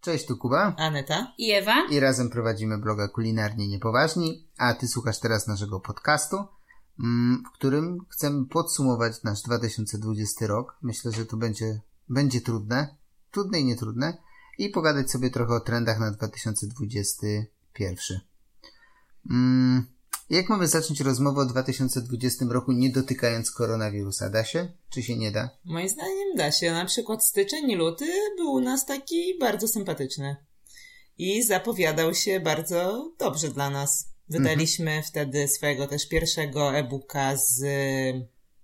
Cześć, tu Kuba. Aneta. I Ewa. I razem prowadzimy bloga Kulinarnie Niepoważni, a ty słuchasz teraz naszego podcastu, mm, w którym chcemy podsumować nasz 2020 rok. Myślę, że to będzie, będzie trudne, trudne i nietrudne i pogadać sobie trochę o trendach na 2021. Mm, jak mamy zacząć rozmowę o 2020 roku nie dotykając koronawirusa? Da się? Czy się nie da? Moim zdaniem da się. Na przykład styczeń i luty był u nas taki bardzo sympatyczny. I zapowiadał się bardzo dobrze dla nas. Wydaliśmy mhm. wtedy swojego też pierwszego e-booka z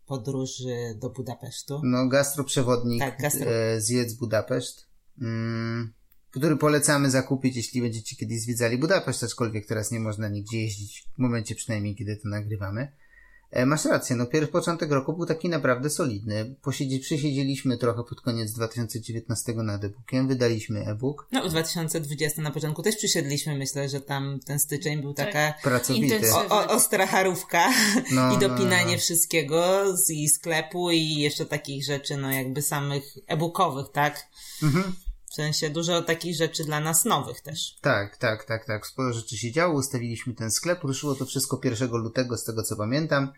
podróży do Budapesztu. No, gastroprzewodnik tak, gastro... E, zjedz Budapeszt. Mm, który polecamy zakupić, jeśli będziecie kiedyś zwiedzali Budapeszt, aczkolwiek teraz nie można nigdzie jeździć, w momencie przynajmniej, kiedy to nagrywamy. E, masz rację, no pierwszy początek roku był taki naprawdę solidny. Posiedzi, przysiedzieliśmy trochę pod koniec 2019 nad e-bookiem, wydaliśmy e-book. No w 2020 na początku też przysiedliśmy, myślę, że tam ten styczeń był tak. taka Pracowity. O, o, ostra harówka no, i dopinanie no, no. wszystkiego z, i sklepu i jeszcze takich rzeczy, no jakby samych e-bookowych, tak? Mhm. W sensie dużo takich rzeczy dla nas nowych też. Tak, tak, tak, tak. Sporo rzeczy się działo. Ustawiliśmy ten sklep. Ruszyło to wszystko 1 lutego, z tego co pamiętam,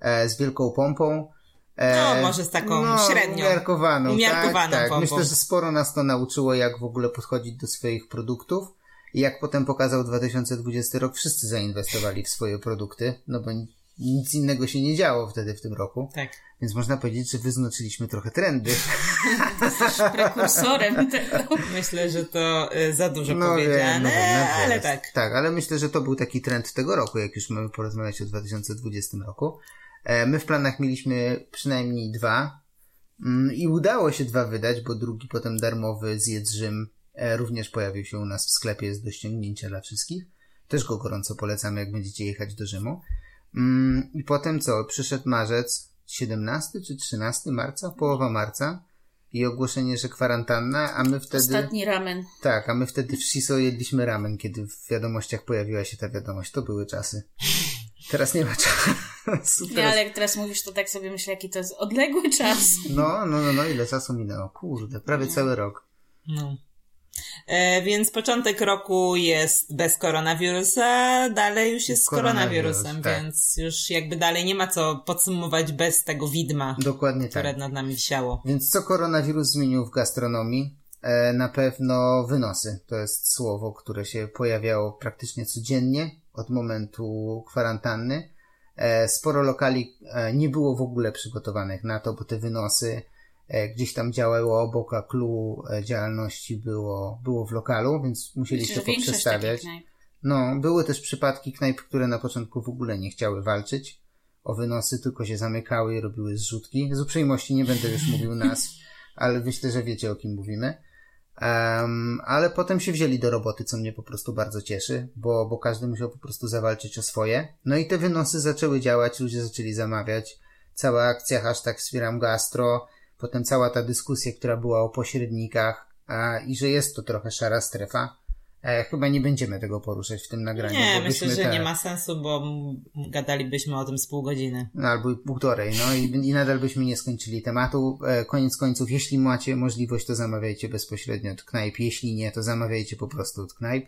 e, z wielką pompą. E, no, może z taką no, średnią. Umiarkowaną. Umiarkowaną tak, tak. Myślę, że sporo nas to nauczyło, jak w ogóle podchodzić do swoich produktów. I jak potem pokazał 2020 rok, wszyscy zainwestowali w swoje produkty, no bo nic innego się nie działo wtedy w tym roku. Tak. Więc można powiedzieć, że wyznaczyliśmy trochę trendy. Jesteś prekursorem tego. Myślę, że to y, za dużo no, powiedziane, no, no, ale tak. Tak, ale myślę, że to był taki trend tego roku, jak już mamy porozmawiać o 2020 roku. E, my w planach mieliśmy przynajmniej dwa mm, i udało się dwa wydać, bo drugi potem darmowy Zjedz Rzym e, również pojawił się u nas w sklepie, jest do ściągnięcia dla wszystkich. Też go gorąco polecamy, jak będziecie jechać do Rzymu. Mm, I potem co? Przyszedł marzec, 17 czy 13 marca, połowa marca i ogłoszenie, że kwarantanna, a my wtedy... Ostatni ramen. Tak, a my wtedy w Shiso jedliśmy ramen, kiedy w wiadomościach pojawiła się ta wiadomość. To były czasy. Teraz nie ma czasu. Ja, ale jak teraz mówisz, to tak sobie myślę, jaki to jest odległy czas. No, no, no, no, ile czasu minęło? Kurde, prawie no. cały rok. No. E, więc początek roku jest bez koronawirusa, dalej już jest z koronawirusem, tak. więc już jakby dalej nie ma co podsumować bez tego widma, Dokładnie które tak. nad nami wisiało. Więc co koronawirus zmienił w gastronomii? E, na pewno wynosy. To jest słowo, które się pojawiało praktycznie codziennie od momentu kwarantanny. E, sporo lokali e, nie było w ogóle przygotowanych na to, bo te wynosy gdzieś tam działało obok, a clue e, działalności było, było w lokalu, więc musieli się poprzestawiać. No, były też przypadki knajp, które na początku w ogóle nie chciały walczyć o wynosy, tylko się zamykały i robiły zrzutki. Z uprzejmości nie będę już mówił nazw, ale myślę, że wiecie o kim mówimy. Um, ale potem się wzięli do roboty, co mnie po prostu bardzo cieszy, bo, bo każdy musiał po prostu zawalczyć o swoje. No i te wynosy zaczęły działać, ludzie zaczęli zamawiać. Cała akcja hashtag wspieram gastro, potem cała ta dyskusja, która była o pośrednikach a, i że jest to trochę szara strefa. E, chyba nie będziemy tego poruszać w tym nagraniu. Nie, myślę, że te... nie ma sensu, bo gadalibyśmy o tym z pół godziny. No, albo półtorej, no i, i nadal byśmy nie skończyli tematu. E, koniec końców, jeśli macie możliwość, to zamawiajcie bezpośrednio od knajp. Jeśli nie, to zamawiajcie po prostu od knajp.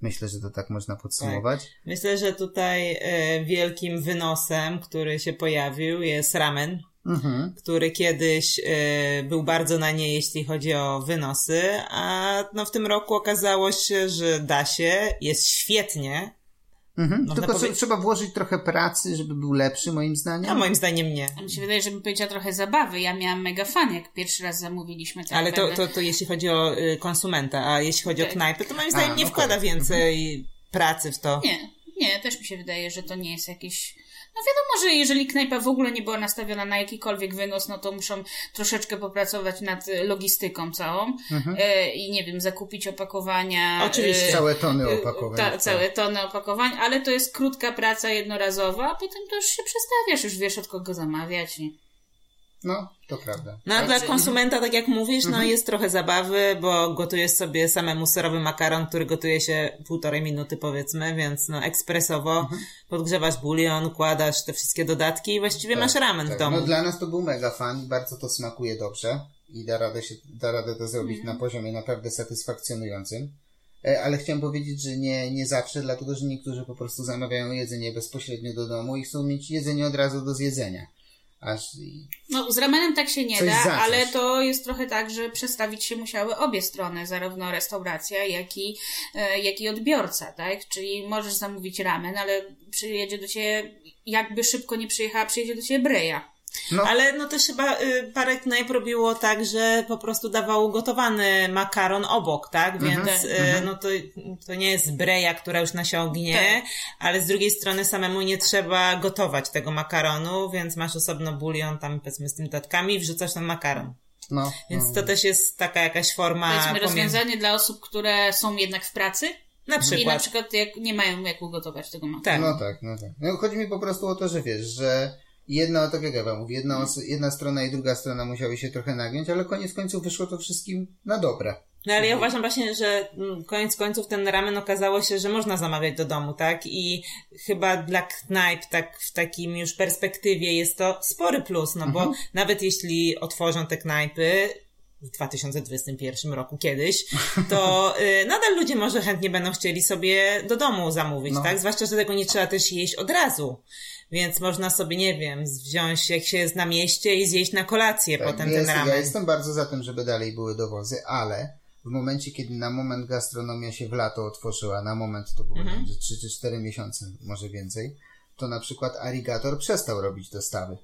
Myślę, że to tak można podsumować. Tak. Myślę, że tutaj e, wielkim wynosem, który się pojawił jest ramen mhm. który kiedyś y, był bardzo na nie, jeśli chodzi o wynosy, a no w tym roku okazało się, że da się, jest świetnie. Mhm. Tylko powie... trzeba włożyć trochę pracy, żeby był lepszy, moim zdaniem. A moim zdaniem nie. A mi się wydaje, żebym powiedziała trochę zabawy. Ja miałam mega fan, jak pierwszy raz zamówiliśmy. Tak Ale to, to, to jeśli chodzi o y, konsumenta, a jeśli chodzi tak. o knajpę, to moim zdaniem a, nie okay. wkłada więcej mhm. pracy w to. Nie, nie, też mi się wydaje, że to nie jest jakieś no wiadomo, że jeżeli knajpa w ogóle nie była nastawiona na jakikolwiek wynos, no to muszą troszeczkę popracować nad e, logistyką całą mhm. e, i nie wiem, zakupić opakowania. Oczywiście. E, całe tony e, opakowań. Ta, tak. całe tony opakowań, ale to jest krótka praca jednorazowa, a potem to już się przestawiasz, już wiesz od kogo zamawiać. I... No, to prawda. No a dla konsumenta, tak jak mówisz, no mhm. jest trochę zabawy, bo gotujesz sobie samemu serowy makaron, który gotuje się półtorej minuty powiedzmy, więc no ekspresowo mhm. podgrzewasz bulion, kładasz te wszystkie dodatki i właściwie tak, masz ramen tak. w domu. No dla nas to był mega fan, bardzo to smakuje dobrze. i da radę, się, da radę to zrobić na poziomie naprawdę satysfakcjonującym. E, Ale chciałem powiedzieć, że nie, nie zawsze, dlatego że niektórzy po prostu zamawiają jedzenie bezpośrednio do domu i chcą mieć jedzenie od razu do zjedzenia. No, z ramenem tak się nie Coś da, ale to jest trochę tak, że przestawić się musiały obie strony, zarówno restauracja, jak i, e, jak i odbiorca, tak? Czyli możesz zamówić ramen, ale przyjedzie do ciebie, jakby szybko nie przyjechała, przyjedzie do ciebie breja. No. Ale no też chyba y, parę knajp robiło tak, że po prostu dawało gotowany makaron obok, tak? Więc Tak. y, no to, to nie jest breja, która już nasiągnie, Tak. ale z drugiej strony samemu nie trzeba gotować tego makaronu, więc masz osobno bulion tam powiedzmy z tymi dodatkami i wrzucasz ten makaron. no, Więc no. to też jest taka jakaś forma Powiedzmy pomiędzy... rozwiązanie dla osób, które są jednak w pracy Na i na przykład. przykład jak nie mają jak ugotować tego makaronu. Tak. No tak, no tak. No, chodzi mi po prostu o to, że wiesz, że jedna, tak jak Ewa mówi, jedna, jedna strona i druga strona musiały się trochę nagiąć, ale koniec końców wyszło to wszystkim na dobre. No ale ja uważam właśnie, że mm, koniec końców ten ramen okazało się, że można zamawiać do domu, tak? I chyba dla knajp, tak w takim już perspektywie jest to spory plus, no bo nawet jeśli otworzą te knajpy w 2021 roku kiedyś, to y, nadal ludzie może chętnie będą chcieli sobie do domu zamówić, No. tak? Zwłaszcza, że tego nie trzeba też jeść od razu. Więc można sobie, nie wiem, wziąć jak się jest na mieście i zjeść na kolację potem Tak, jest, ten ramen. Ja jestem bardzo za tym, żeby dalej były dowozy, ale w momencie, kiedy na moment gastronomia się w lato otworzyła, na moment to było Mhm. mm 3 czy 4 miesiące, może więcej, to na przykład Arigator przestał robić dostawy.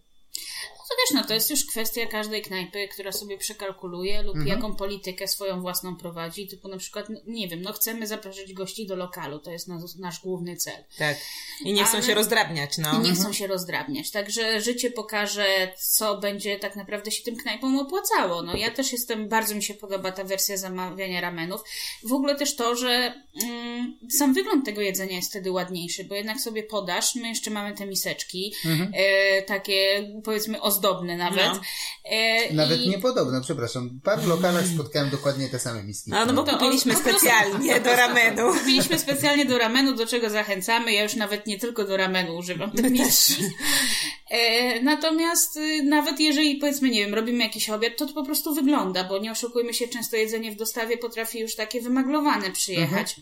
To wiesz, no to jest już kwestia każdej knajpy, która sobie przekalkuluje lub Mhm. jaką politykę swoją własną prowadzi. Typu na przykład, no, nie wiem, no chcemy zapraszać gości do lokalu, to jest nas, nasz główny cel. Tak. I nie chcą Ale- się rozdrabniać, no. I nie chcą się rozdrabniać. Także życie pokaże, co będzie tak naprawdę się tym knajpom opłacało. No ja też jestem, bardzo mi się podoba ta wersja zamawiania ramenów. W ogóle też to, że mm, sam wygląd tego jedzenia jest wtedy ładniejszy, bo jednak sobie podasz, my jeszcze mamy te miseczki, e, takie powiedzmy ozdobne nawet. No. E, Nawet i... niepodobne, przepraszam. W paru lokalach spotkałem dokładnie te same miski. No, no bo kupiliśmy specjalnie do ramenu. Kupiliśmy specjalnie do ramenu, do czego zachęcamy. Ja już nawet nie tylko do ramenu używam tych miski. E, natomiast y, nawet jeżeli powiedzmy, nie wiem, robimy jakiś obiad, to to po prostu wygląda, bo nie oszukujmy się, często jedzenie w dostawie potrafi już takie wymaglowane przyjechać.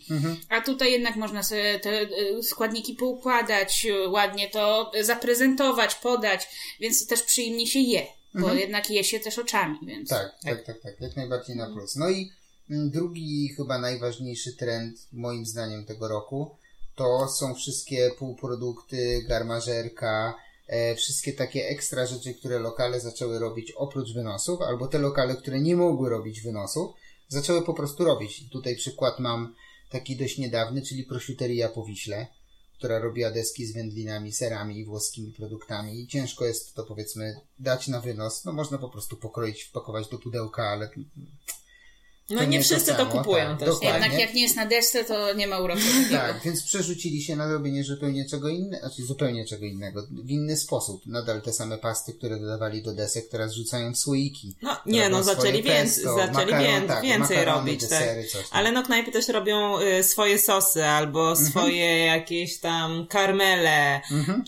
A tutaj jednak można sobie te y, składniki poukładać, y, ładnie to zaprezentować, podać, więc też przyjemnie się je, bo jednak je się też oczami, więc. Tak, tak, tak, tak, jak najbardziej na plus. No i mm, drugi, chyba najważniejszy trend, moim zdaniem, tego roku, to są wszystkie półprodukty, garmażerka, e, wszystkie takie ekstra rzeczy, które lokale zaczęły robić oprócz wynosów, albo te lokale, które nie mogły robić wynosów, zaczęły po prostu robić. Tutaj przykład mam taki dość niedawny, czyli prosciuteria po Wiśle, która robiła deski z wędlinami, serami i włoskimi produktami i ciężko jest to powiedzmy dać na wynos. No można po prostu pokroić, wpakować do pudełka, ale No To nie nie to wszyscy to samo, kupują tak, też. dokładnie. Jednak jak nie jest na desce, to nie ma uroku. tak, więc przerzucili się na robienie zupełnie czego innego, znaczy zupełnie czego innego, w inny sposób. Nadal te same pasty, które dodawali do desek, teraz rzucają w słoiki. No nie, no zaczęli, więcej, pesto, zaczęli makaron- wię- tak, więcej makarony, robić, tak. desery, tam. Ale no knajpy też robią y, swoje sosy albo Mhm. swoje jakieś tam karmele,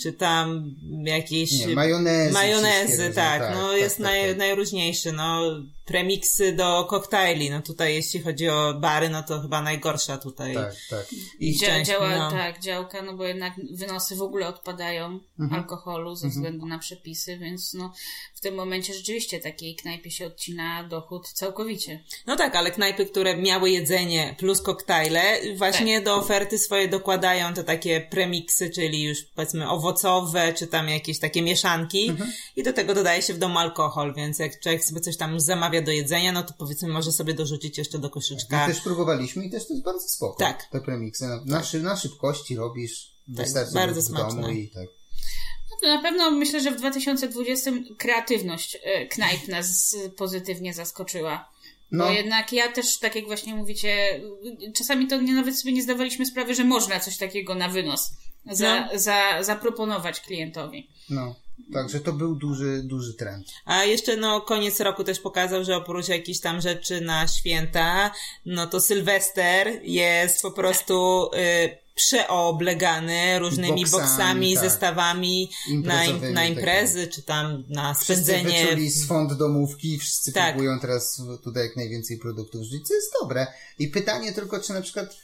czy tam jakieś Nie, majonezy. majonezy, tak, różne, no tak, jest tak, naj, tak. najróżniejszy, no premiksy do koktajli, no tutaj jeśli chodzi o bary, no to chyba najgorsza tutaj Tak, tak. ich Dzia, część, działa, no. tak, działka, no bo jednak wynosy w ogóle odpadają Mhm. alkoholu ze względu na przepisy, więc no w tym momencie rzeczywiście takiej knajpie się odcina dochód całkowicie. No tak, ale knajpy, które miały jedzenie plus koktajle, właśnie Tak. do oferty swoje dokładają te takie premiksy, czyli już powiedzmy owocowe, czy tam jakieś takie mieszanki Mhm. i do tego dodaje się w domu alkohol, więc jak człowiek sobie coś tam zamawia do jedzenia, no to powiedzmy może sobie dorzucić jeszcze do My koszyczka. też próbowaliśmy i też to jest bardzo spoko. Tak. Te premiksy. Na, na, na szybkości robisz, wystarczy bardzo w domu i tak. To na pewno myślę, że w 2020 kreatywność e, knajp nas pozytywnie zaskoczyła. No. Bo jednak ja też, tak jak właśnie mówicie, czasami to nie, nawet sobie nie zdawaliśmy sprawy, że można coś takiego na wynos za, No. za, zaproponować klientowi. No. Także to był duży, duży trend. A jeszcze no koniec roku też pokazał, że oprócz jakichś tam rzeczy na święta, no to Sylwester jest po prostu y, przeoblegany różnymi Boksami, boksami, tak. zestawami na, im, na imprezy, czy tam na Wszyscy spędzenie. wyczuli z fond domówki, wszyscy Tak. próbują teraz tutaj jak najwięcej produktów żyć, co jest dobre. I pytanie tylko, czy na przykład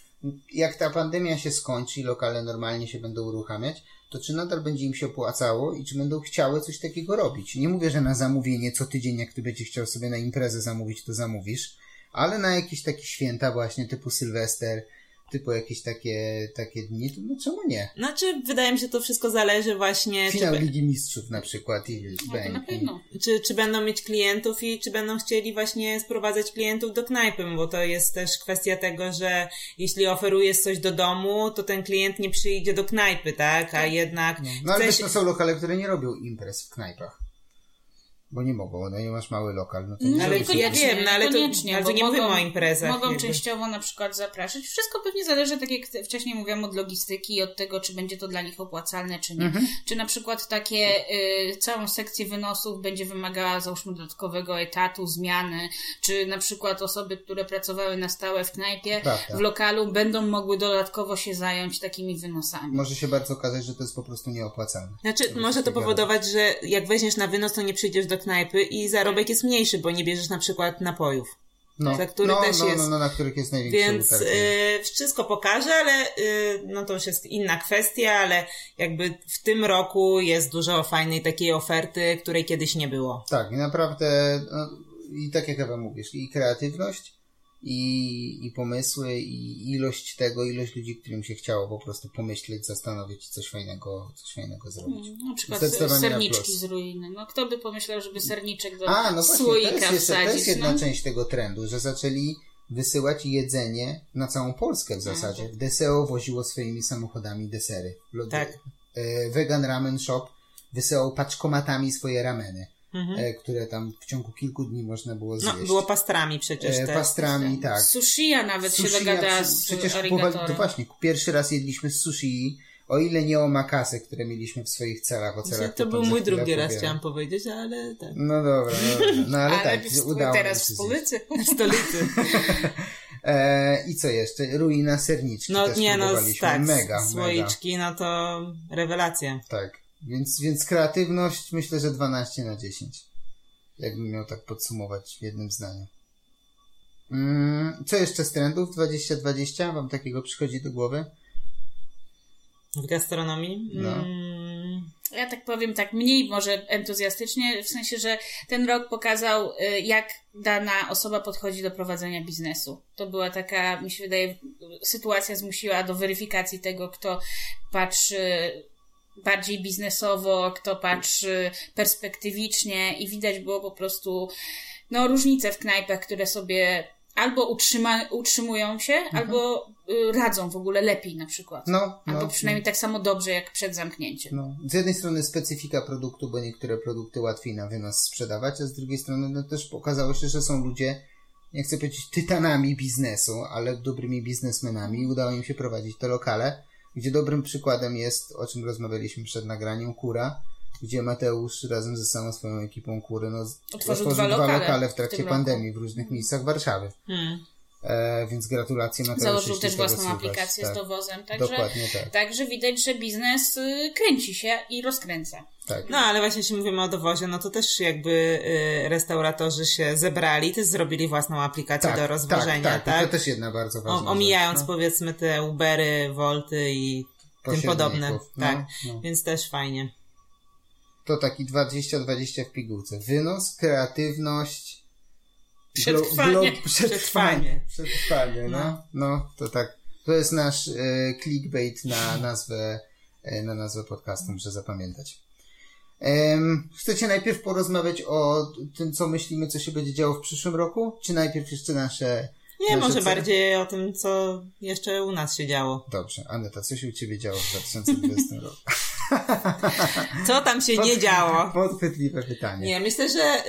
jak ta pandemia się skończy i lokale normalnie się będą uruchamiać, to czy nadal będzie im się opłacało i czy będą chciały coś takiego robić. Nie mówię, że na zamówienie co tydzień, jak ty będziesz chciał sobie na imprezę zamówić, to zamówisz, ale na jakieś takie święta właśnie typu Sylwester, typu jakieś takie, takie dni, to no czemu nie? Znaczy, wydaje mi się, to wszystko zależy właśnie, czy, Finał be- Ligi Mistrzów na przykład i No na pewno. czy, czy będą mieć klientów i czy będą chcieli właśnie sprowadzać klientów do knajpy, bo to jest też kwestia tego, że jeśli oferujesz coś do domu, to ten klient nie przyjdzie do knajpy, tak? A jednak No ale chce wiesz, się- to są lokale, które nie robią imprez w knajpach. Bo nie mogą, no nie masz mały lokal, no to nie No, Ale zrobisz ja wiem, no ale to- ale to nie mówimy o imprezach, Mogą jakby. częściowo na przykład zapraszać. Wszystko pewnie zależy, tak jak wcześniej mówiłam, od logistyki i od tego, czy będzie to dla nich opłacalne, czy nie. Mhm. Czy na przykład takie, y, całą sekcję wynosów będzie wymagała, załóżmy, dodatkowego etatu, zmiany, czy na przykład osoby, które pracowały na stałe w knajpie, Prawda. w lokalu, będą mogły dodatkowo się zająć takimi wynosami. Może się bardzo okazać, że to jest po prostu nieopłacalne. Znaczy, To może to powodować, że jak weźmiesz na wynos, to nie przyjdziesz do knajpy i zarobek jest mniejszy, bo nie bierzesz na przykład napojów. No, Za który no, też no, jest. No, no, na których jest największe Więc y, wszystko pokaże, ale y, no to już jest inna kwestia, ale jakby w tym roku jest dużo fajnej takiej oferty, której kiedyś nie było. Tak, i naprawdę, no, i tak jak Ewa mówisz, i kreatywność, i, i pomysły, i ilość tego, ilość ludzi, którym się chciało po prostu pomyśleć, zastanowić i coś fajnego, coś fajnego zrobić. Mm, Na przykład serniczki plus. z ruiny. No kto by pomyślał, żeby serniczek do A, no właśnie, to jest, wsadzić? to jest jedna no? część tego trendu, że zaczęli wysyłać jedzenie na całą Polskę w zasadzie. DSEO woziło swoimi samochodami desery. Lo- Tak. e, Vegan Ramen Shop wysyłał paczkomatami swoje rameny, Mhm. e, które tam w ciągu kilku dni można było No, zjeść. było pastrami przecież e, te. pastrami, tak. Sushiya nawet się dogadała z przecież kupowali, to właśnie, pierwszy raz jedliśmy sushi, o ile nie omakase, które mieliśmy w swoich celach, o celach To był mój drugi raz, powiem. chciałam powiedzieć, ale tak. No dobra, no, dobra. no ale, Ale tak, w- udało teraz się w stolicy. W stolicy. E, I co jeszcze? Ruina serniczki No też nie, no tak, mega, mega. słoiczki, no to rewelacja. Tak. Więc, więc kreatywność myślę, że 12 na 10. Jakbym miał tak podsumować w jednym zdaniu. Mm, co jeszcze z trendów 2020? Wam takiego przychodzi do głowy? W gastronomii? No. Mm, Ja tak powiem tak mniej może entuzjastycznie, w sensie, że ten rok pokazał, y, jak dana osoba podchodzi do prowadzenia biznesu. To była taka, mi się wydaje, sytuacja zmusiła do weryfikacji tego, kto patrzy bardziej biznesowo, kto patrzy perspektywicznie i widać było po prostu no, różnice w knajpach, które sobie albo utrzyma, utrzymują się, albo y, radzą w ogóle lepiej na przykład. Mhm. No, Albo no, przynajmniej tak samo dobrze jak przed zamknięciem. No, z jednej strony specyfika produktu, bo niektóre produkty łatwiej na wynos sprzedawać, a z drugiej strony no, też pokazało się, że są ludzie, nie chcę powiedzieć tytanami biznesu, ale dobrymi biznesmenami udało im się prowadzić te lokale, gdzie dobrym przykładem jest, o czym rozmawialiśmy przed nagraniem, Kura, gdzie Mateusz razem ze całą swoją ekipą Kury no, Otworzył otworzył dwa lokale w w trakcie roku. pandemii w różnych miejscach Warszawy. hmm. E, więc gratulacje Mateusz. Założył jeśli też własną słuchasz. aplikację tak, z dowozem, także, Dokładnie tak. także widać, że biznes y, kręci się i rozkręca. tak. No, ale właśnie jeśli mówimy o dowozie, no to też jakby y, restauratorzy się zebrali, też zrobili własną aplikację do rozwożenia, tak, tak? tak. To też jedna bardzo ważna O, omijając rzecz, no. powiedzmy te Ubery, Wolty i tym podobne. No, tak, no. więc też fajnie. To taki 20-20 w pigułce. Wynos, kreatywność. Przetrwanie. glo- przetrwanie. Przetrwanie, no. No. no. to tak. To jest nasz e, clickbait na nazwę, e, na nazwę podcastu, muszę zapamiętać. Em, chcecie najpierw porozmawiać o tym, co myślimy, co się będzie działo w przyszłym roku? Czy najpierw jeszcze nasze... Nie, nasze może cele? bardziej o tym, co jeszcze u nas się działo. Dobrze, Aneta, co się u Ciebie działo w 2020 roku? Co tam się nie działo? Podchwytliwe pytanie. Nie, myślę, że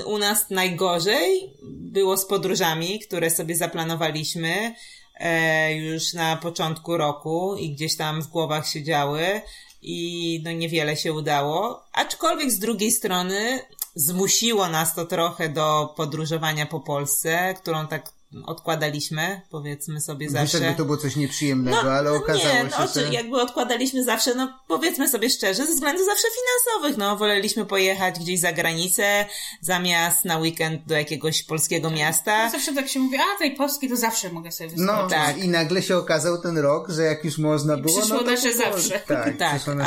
y, u nas najgorzej było z podróżami, które sobie zaplanowaliśmy e, już na początku roku i gdzieś tam w głowach się działy i no niewiele się udało. Aczkolwiek z drugiej strony zmusiło nas to trochę do podróżowania po Polsce, którą tak odkładaliśmy, powiedzmy sobie Wiesz, zawsze. jakby to było coś nieprzyjemnego, No, ale no okazało nie, się, no, że... czy jakby odkładaliśmy zawsze, no powiedzmy sobie szczerze, ze względów zawsze finansowych, no woleliśmy pojechać gdzieś za granicę, zamiast na weekend do jakiegoś polskiego miasta. Zawsze tak się mówi, a tej Polski to zawsze mogę sobie No wyskoczyć. Tak. i nagle się okazał ten rok, że jak już można było, przyszło no to nasze było- zawsze. Tak, Tak, ale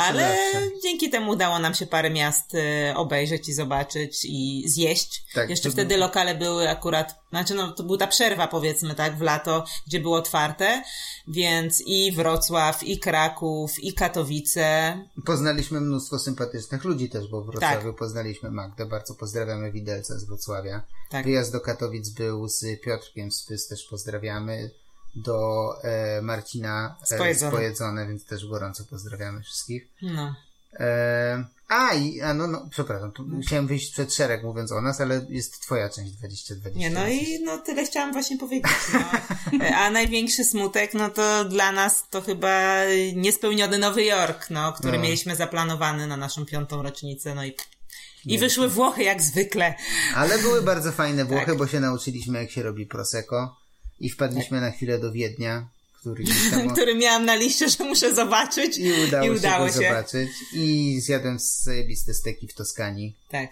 zawsze. dzięki temu udało nam się parę miast y, obejrzeć i zobaczyć i zjeść. Tak, Jeszcze wtedy było- lokale były akurat, znaczy no to była ta przerwa powiedzmy, tak, w lato, gdzie było otwarte, więc i Wrocław, i Kraków, i Katowice. Poznaliśmy mnóstwo sympatycznych ludzi też, bo w Wrocławiu Tak. poznaliśmy Magdę, bardzo pozdrawiamy Widelca z Wrocławia. Tak. Wyjazd do Katowic był z Piotrkiem z Fys, też pozdrawiamy. Do e, Marcina e, Spojedzone. Spojedzone, więc też gorąco pozdrawiamy wszystkich. No. E, a, i, a no, no, przepraszam, tu chciałem wyjść przed szereg mówiąc o nas, ale jest twoja część 2020. Nie, no i no tyle chciałam właśnie powiedzieć. No. A największy smutek, no to dla nas to chyba niespełniony Nowy Jork, no, który No. mieliśmy zaplanowany na naszą piątą rocznicę, no i i wyszły Włochy jak zwykle. Ale były bardzo fajne Włochy, Tak. bo się nauczyliśmy jak się robi Prosecco i wpadliśmy na chwilę do Wiednia, który tam... który miałam na liście, że muszę zobaczyć. I udało, I udało się, się. zobaczyć. I zjadłem zajebiste steki w Toskanii. Tak.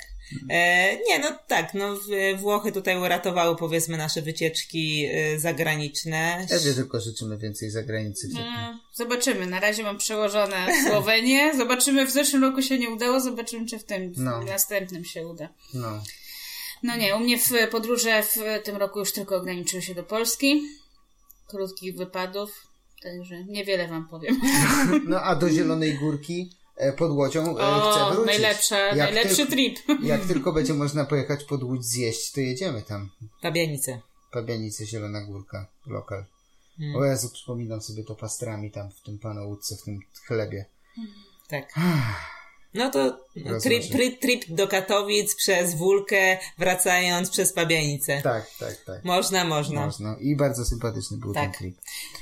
E, nie, no tak, no Włochy tutaj uratowały powiedzmy nasze wycieczki e, zagraniczne. Ewie tylko życzymy więcej zagranicy. No, zobaczymy. Na razie mam przełożone Słowenię. Zobaczymy, w zeszłym roku się nie udało. Zobaczymy, czy w tym w No. następnym się uda. No. No nie, u mnie w podróże w tym roku już tylko ograniczyły się do Polski. Krótkich wypadów. Także niewiele wam powiem. no a do Zielonej Górki e, pod Łodzią e, chcę O, wrócić. najlepsza, Jak najlepszy tylko- trip. Jak tylko będzie można pojechać pod Łódź zjeść, to jedziemy tam. Pabianice. Pabianice, Zielona Górka, lokal. Hmm. O Jezu, przypominam sobie to pastrami tam w tym panu łódce, w tym chlebie. Tak. No to trip, trip, trip do Katowic przez Wólkę, wracając przez Pabianice. Tak, tak, tak. Można, można. Można. I bardzo sympatyczny był ten Tak. klip.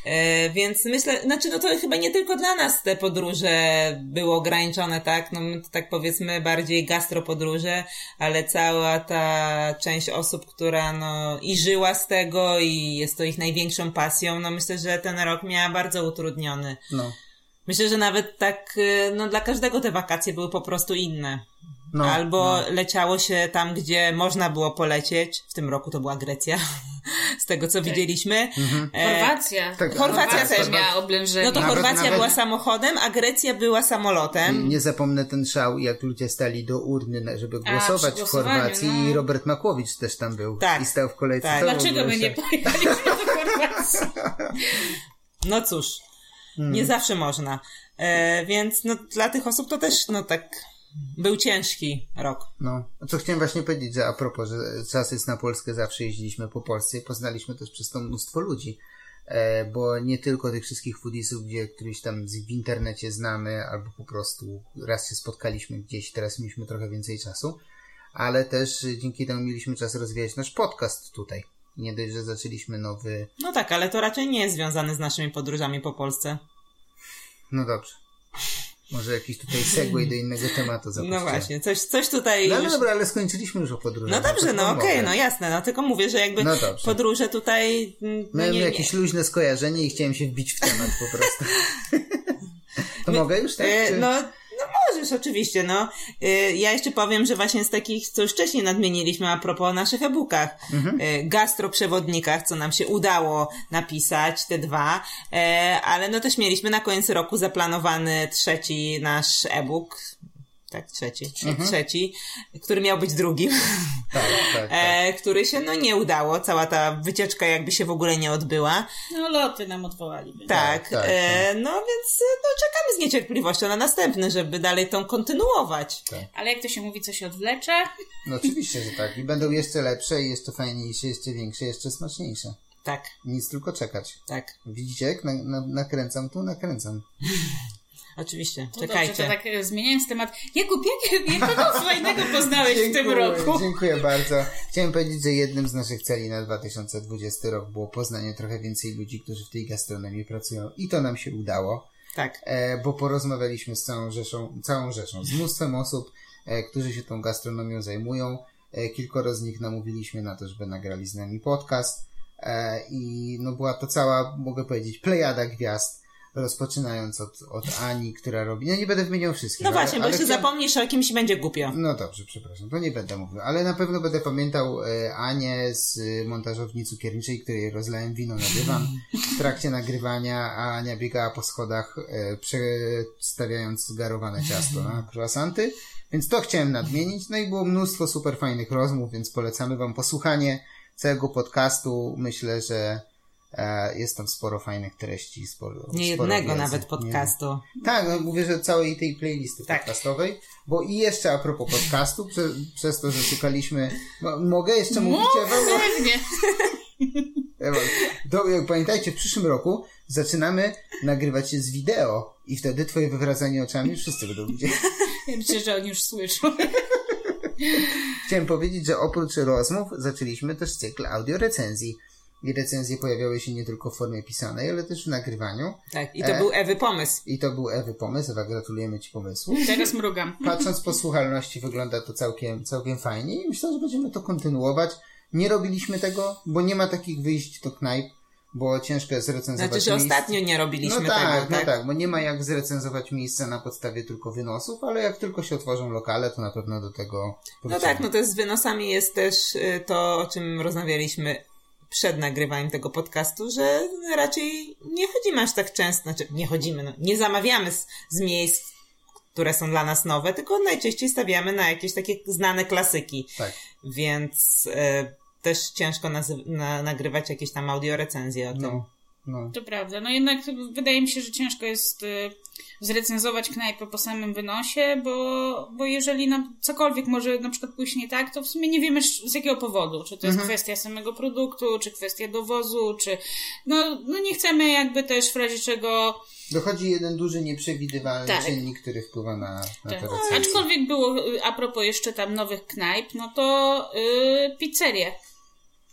E, więc myślę, znaczy no to chyba nie tylko dla nas te podróże były ograniczone, tak? No tak powiedzmy bardziej gastropodróże, ale cała ta część osób, która no i żyła z tego i jest to ich największą pasją, no myślę, że ten rok miała bardzo utrudniony. No. Myślę, że nawet tak, e, no dla każdego te wakacje były po prostu inne. No, Albo no. leciało się tam, gdzie można było polecieć. W tym roku to była Grecja, z tego co widzieliśmy. E, Chorwacja. Tak, Chorwacja Chorwacja też miała oblężenie. no to Nawet- Chorwacja nawet- była samochodem, a Grecja była samolotem. Nie zapomnę ten szał, jak ludzie stali do urny, żeby A, głosować przy w Chorwacji no. i Robert Makłowicz też tam był. Tak. I stał w kolejce. Tak. Dlaczego my nie pojechaliśmy do Chorwacji? No cóż, Hmm. nie zawsze można. E, więc no, dla tych osób to też no tak był ciężki rok. No, co chciałem właśnie powiedzieć, że a propos, że czas jest na Polskę, zawsze jeździliśmy po Polsce i poznaliśmy też przez to mnóstwo ludzi. E, bo nie tylko tych wszystkich foodiesów, gdzie któryś tam w internecie znamy, albo po prostu raz się spotkaliśmy gdzieś, teraz mieliśmy trochę więcej czasu, ale też e, dzięki temu mieliśmy czas rozwijać nasz podcast tutaj. Nie dość, że zaczęliśmy nowy. No tak, ale to raczej nie jest związane z naszymi podróżami po Polsce. No dobrze. Może jakiś tutaj segway do innego tematu No zapuściłem. właśnie, coś, coś tutaj No już... dobra, ale skończyliśmy już o podróży. No dobrze, no okej, no jasne, no tylko mówię, że jakby No podróże tutaj... mm, No Miałem nie, jakieś luźne skojarzenie i chciałem się wbić w temat po prostu. to mogę już tak? E, Czy- No, no możesz, oczywiście, no. E, Ja jeszcze powiem, że właśnie z takich, co już wcześniej nadmieniliśmy a propos naszych e-bookach, Mhm. e, gastroprzewodnikach, co nam się udało napisać, te dwa, e, ale no też mieliśmy na koniec roku zaplanowany trzeci nasz e-book, tak, trzeci, trzeci, który miał być drugim, Tak, tak, tak. e, który się no nie udało, cała ta wycieczka jakby się w ogóle nie odbyła. No loty nam odwołali. Tak, tak, e, no więc no, czekamy z niecierpliwością na następny, żeby dalej tą kontynuować. Ale jak to się mówi, co się odwlecze? No oczywiście, że tak. I będą jeszcze lepsze, i jeszcze fajniejsze, jeszcze większe, jeszcze smaczniejsze. Tak, Nic tylko czekać. tak, Widzicie, jak na, na, nakręcam tu, nakręcam. Oczywiście. No Czekajcie. Dobrze, to tak e, zmieniając temat. Jakub, jak, jak kogo fajnego poznałeś w tym roku? Dziękuję bardzo. Chciałem powiedzieć, że jednym z naszych celi na 2020 rok było poznanie trochę więcej ludzi, którzy w tej gastronomii pracują. I to nam się udało. Tak, e, bo porozmawialiśmy z całą rzeszą, całą rzeszą, z mnóstwem osób, e, którzy się tą gastronomią zajmują. E, kilkoro z nich namówiliśmy na to, żeby nagrali z nami podcast. E, I no była to cała, mogę powiedzieć, plejada gwiazd rozpoczynając od, od Ani, która robi. No nie będę wymieniał wszystkich. No właśnie, ale, bo ale jeszcze zapomnisz o kimś będzie głupio. No dobrze, przepraszam, to nie będę mówił, ale na pewno będę pamiętał e, Anię z e, montażowni cukierniczej, której rozlałem wino na dywan w trakcie nagrywania, a Ania biegała po schodach e, przestawiając garowane ciasto na croissanty. Więc to chciałem nadmienić. No i było mnóstwo super fajnych rozmów, więc polecamy Wam posłuchanie całego podcastu. Myślę, że jest tam sporo fajnych treści. Sporo, Nie sporo jednego wiedzy. nawet podcastu. Nie, tak, no mówię, że całej tej playlisty Tak. podcastowej. Bo i jeszcze a propos podcastu, prze, przez to, że szukaliśmy. Mo, mogę jeszcze mówić, Ewa? Bo- Pewnie. Do, jak pamiętajcie, w przyszłym roku zaczynamy nagrywać się z wideo i wtedy twoje wywracanie oczami wszyscy będą widzieć. Ja myślę, że oni już słyszą. Chciałem powiedzieć, że oprócz rozmów zaczęliśmy też cykl audio recenzji. I recenzje pojawiały się nie tylko w formie pisanej, ale też w nagrywaniu. Tak, i to E? był Ewy pomysł. I to był Ewy pomysł. Ewa, gratulujemy Ci pomysłu. Teraz mrugam. Patrząc po słuchalności wygląda to całkiem, całkiem fajnie i myślę, że będziemy to kontynuować. Nie robiliśmy tego, bo nie ma takich wyjść do knajp, bo ciężko jest recenzować Znaczy, że miejsce. ostatnio nie robiliśmy no tak, tego, no tak? tak, bo nie ma jak zrecenzować miejsca na podstawie tylko wynosów, ale jak tylko się otworzą lokale, to na pewno do tego No wrócimy. tak, no to z wynosami jest też y, to, o czym rozmawialiśmy przed nagrywaniem tego podcastu, że raczej nie chodzimy aż tak często, znaczy nie chodzimy, no, nie zamawiamy z, z miejsc, które są dla nas nowe, tylko najczęściej stawiamy na jakieś takie znane klasyki, Tak. więc y, też ciężko na, nagrywać jakieś tam audio recenzje o tym. No, no. To prawda. No jednak wydaje mi się, że ciężko jest y, zrecenzować knajpę po samym wynosie, bo, bo jeżeli nam cokolwiek może na przykład pójść nie tak, to w sumie nie wiemy z jakiego powodu. Czy to jest kwestia samego produktu, czy kwestia dowozu, czy... No, no nie chcemy jakby też w razie czego... Dochodzi jeden duży, nieprzewidywalny Tak. czynnik, który wpływa na, na Tak. te recenzje. Aczkolwiek było, y, a propos jeszcze tam nowych knajp, no to y, pizzerie.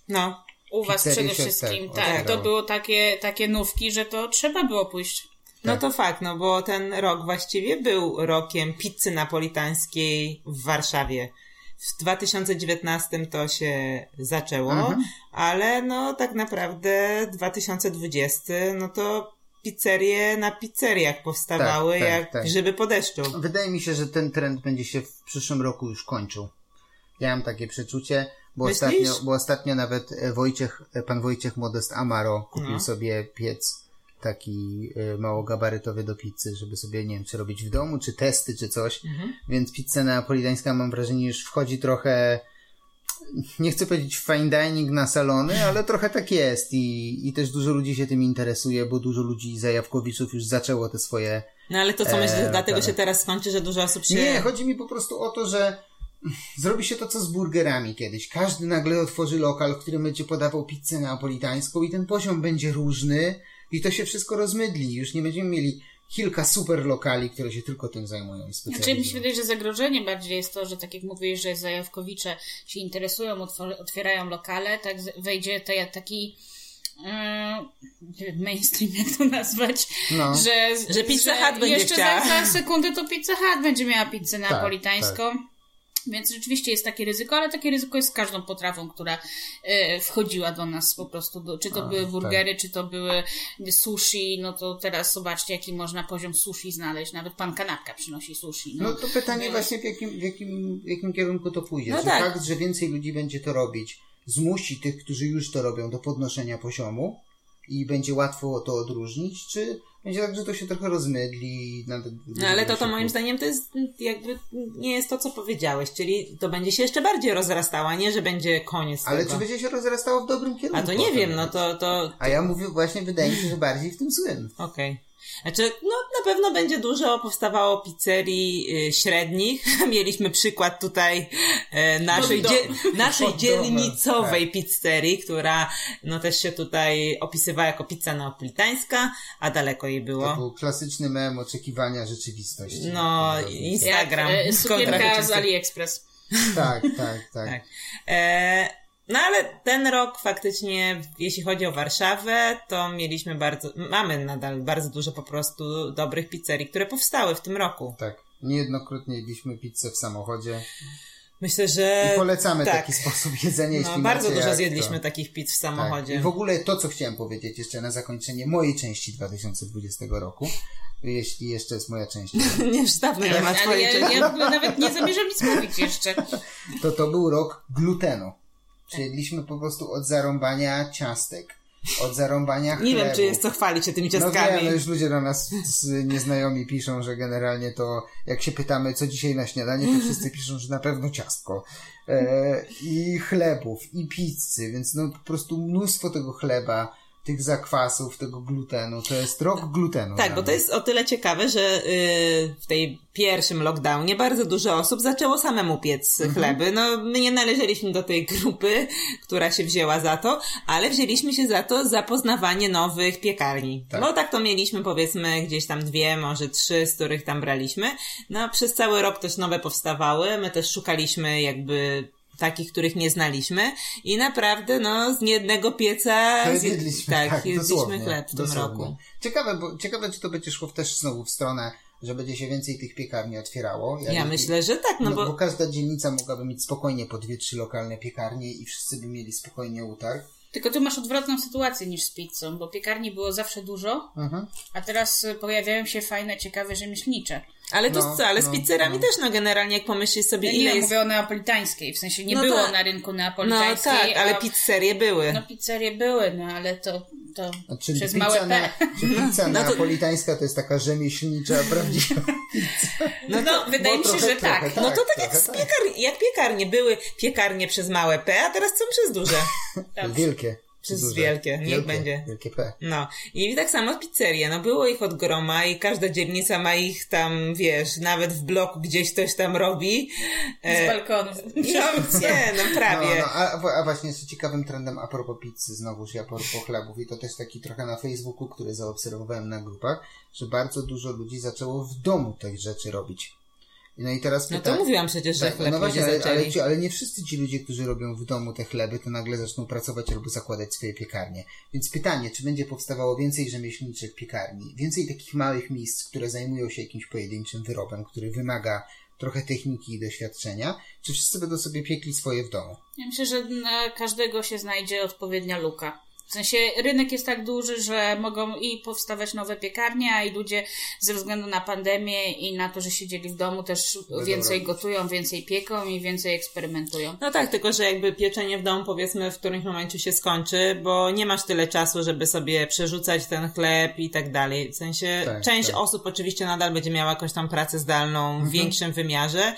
No, U was przede wszystkim. tak Tak, to było takie, takie nówki, że to trzeba było pójść. no Tak. to fakt, no bo ten rok właściwie był rokiem pizzy napolitańskiej w Warszawie. W 2019 to się zaczęło, Mhm. ale no tak naprawdę 2020 no to pizzerie na pizzeriach powstawały Tak, tak, jak tak. grzyby po deszczu. Wydaje mi się, że ten trend będzie się w przyszłym roku już kończył. Ja mam takie przeczucie, bo Myślisz? ostatnio, bo ostatnio nawet e, Wojciech, e, pan Wojciech Modest Amaro kupił No. sobie piec taki e, małogabarytowy do pizzy, żeby sobie, nie wiem, czy robić w domu, czy testy, czy coś. Mhm. Więc pizza neapolitańska mam wrażenie już wchodzi trochę nie chcę powiedzieć fine dining na salony, ale trochę tak jest i, i też dużo ludzi się tym interesuje, bo dużo ludzi zajawkowiczów już zaczęło te swoje No ale to co Eee, myślisz, dlatego się teraz skończy, że dużo osób się... Nie, chodzi mi po prostu o to, że zrobi się to, co z burgerami kiedyś. Każdy nagle otworzy lokal, w którym będzie podawał pizzę neapolitańską i ten poziom będzie różny i to się wszystko rozmydli. Już nie będziemy mieli kilka super lokali, które się tylko tym zajmują i Znaczy mi się specjalizują. wydaje, że zagrożenie bardziej jest to, że tak jak mówiłeś, że zajawkowicze się interesują, otwierają lokale, tak wejdzie ta, taki wiem, mainstream, jak to nazwać, No. że, Że Pizza Hut będzie jeszcze chciała. za, za sekundę to Pizza Hut będzie miała pizzę Tak, napolitańską. Więc rzeczywiście jest takie ryzyko, ale takie ryzyko jest z każdą potrawą, która e, wchodziła do nas po prostu. Do, czy to A, były tak. burgery, czy to były sushi, no to teraz zobaczcie, jaki można poziom sushi znaleźć. Nawet pan kanapka przynosi sushi. No, No to pytanie Więc- właśnie w jakim, w jakim, w jakim kierunku to pójdzie. No tak. fakt, że więcej ludzi będzie to robić, zmusi tych, którzy już to robią do podnoszenia poziomu i będzie łatwo to odróżnić, czy będzie tak, że to się trochę rozmydli. Nawet, No ale to, to moim zdaniem to jest jakby nie jest to, co powiedziałeś, czyli to będzie się jeszcze bardziej rozrastało, a nie, że będzie koniec Ale tego. czy będzie się rozrastało w dobrym kierunku? A to nie wiem, no to, to A ja mówię, właśnie wydaje mi się, że bardziej w tym złym. okej. Znaczy, no na pewno będzie dużo powstawało pizzerii y, średnich. Mieliśmy przykład tutaj e, naszej, dzie- naszej dzielnicowej pizzerii, która no też się tutaj opisywała jako pizza neapolitańska, a daleko jej To było. był klasyczny mem oczekiwania rzeczywistości. No. Instagram. Jak, e, kontra sukienka z. AliExpress. Tak, tak, tak. Tak. E, no ale ten rok faktycznie, jeśli chodzi o Warszawę, to mieliśmy bardzo, mamy nadal bardzo dużo po prostu dobrych pizzerii, które powstały w tym roku. tak. Niejednokrotnie jedliśmy pizzę w samochodzie. Myślę, że. I polecamy tak. taki sposób jedzenia. No, bardzo dużo zjedliśmy to. takich pizz w samochodzie. Tak. I w ogóle to, co chciałem powiedzieć jeszcze na zakończenie mojej części 2020 roku, jeśli jeszcze jest moja część. nie, już dawno nie ma twojej ja, części. Ja, ja nawet nie zamierzam nic mówić jeszcze. To to był rok glutenu. Czyli po prostu od zarąbania ciastek od zarąbania Nie wiem, czy jest co chwalić się tymi ciastkami. No wiem, no już ludzie do nas nieznajomi piszą, że generalnie to jak się pytamy, co dzisiaj na śniadanie, to wszyscy piszą, że na pewno ciastko. E, I chlebów, i pizzy, więc no po prostu mnóstwo tego chleba, tych zakwasów, tego glutenu. To jest rok glutenu. Tak, bo to jest o tyle ciekawe, że yy, w tej pierwszym lockdownie bardzo dużo osób zaczęło samemu piec mhm. chleby. No, my nie należeliśmy do tej grupy, która się wzięła za to, ale wzięliśmy się za to za poznawanie nowych piekarni. Tak. Bo tak to mieliśmy powiedzmy gdzieś tam dwie, może trzy, z których tam braliśmy. No, przez cały rok też nowe powstawały. My też szukaliśmy jakby takich, których nie znaliśmy i naprawdę, no, z niejednego pieca zjedliśmy, jedliśmy, tak, tak jedliśmy chleb w dosłownie. tym roku. Ciekawe, bo, ciekawe, czy to będzie szło też znowu w stronę że będzie się więcej tych piekarni otwierało. Ja, ja myślę, że tak, no, no bo... bo... każda dzielnica mogłaby mieć spokojnie po dwie, trzy lokalne piekarnie i wszyscy by mieli spokojnie utarg. Tylko tu masz odwrotną sytuację niż z pizzą, bo piekarni było zawsze dużo, mhm. a teraz pojawiają się fajne, ciekawe rzemieślnicze. Ale to no, ale z no, pizzerami no. też, no generalnie jak pomyślisz sobie, ja ile nie, jest... mówię o neapolitańskiej, w sensie nie no było tak. na rynku neapolitańskiej. No tak, ale a... pizzerie były. No pizzerie były, no ale to, to czy przez małe P. Na, czy pizza no, neapolitańska to jest taka rzemieślnicza, prawdziwa pizza? No, to wydaje mi się, że tak. tak. No to tak jak, tak. Piekar... jak piekarnie były piekarnie przez małe P, a teraz są przez duże. Wielkie. Przez duże. wielkie, niech wielkie, będzie. Wielkie P. No. I tak samo pizzerie, no było ich od groma i każda dzielnica ma ich tam, wiesz, nawet w bloku gdzieś ktoś tam robi. Z e... balkonu. No, nie, no prawie. No, no, a, a właśnie jest ciekawym trendem a propos pizzy, znowuż ja a propos chlebów i to też taki trochę na Facebooku, który zaobserwowałem na grupach, że bardzo dużo ludzi zaczęło w domu tych rzeczy robić. No i teraz pyta... No to mówiłam przecież, że tak, chleb no właśnie, ale, ale, ale, nie wszyscy ci ludzie, którzy robią w domu te chleby, to nagle zaczną pracować albo zakładać swoje piekarnie. Więc pytanie, czy będzie powstawało więcej rzemieślniczych piekarni, więcej takich małych miejsc, które zajmują się jakimś pojedynczym wyrobem, który wymaga trochę techniki i doświadczenia, czy wszyscy będą sobie piekli swoje w domu? Ja myślę, że na każdego się znajdzie odpowiednia luka. W sensie rynek jest tak duży, że mogą i powstawać nowe piekarnie, a i ludzie ze względu na pandemię i na to, że siedzieli w domu też Będą więcej robić. gotują, więcej pieką i więcej eksperymentują. No tak, tylko że jakby pieczenie w domu powiedzmy w którymś momencie się skończy, bo nie masz tyle czasu, żeby sobie przerzucać ten chleb i tak dalej. W sensie tak, część tak. osób oczywiście nadal będzie miała jakąś tam pracę zdalną w mhm. większym wymiarze,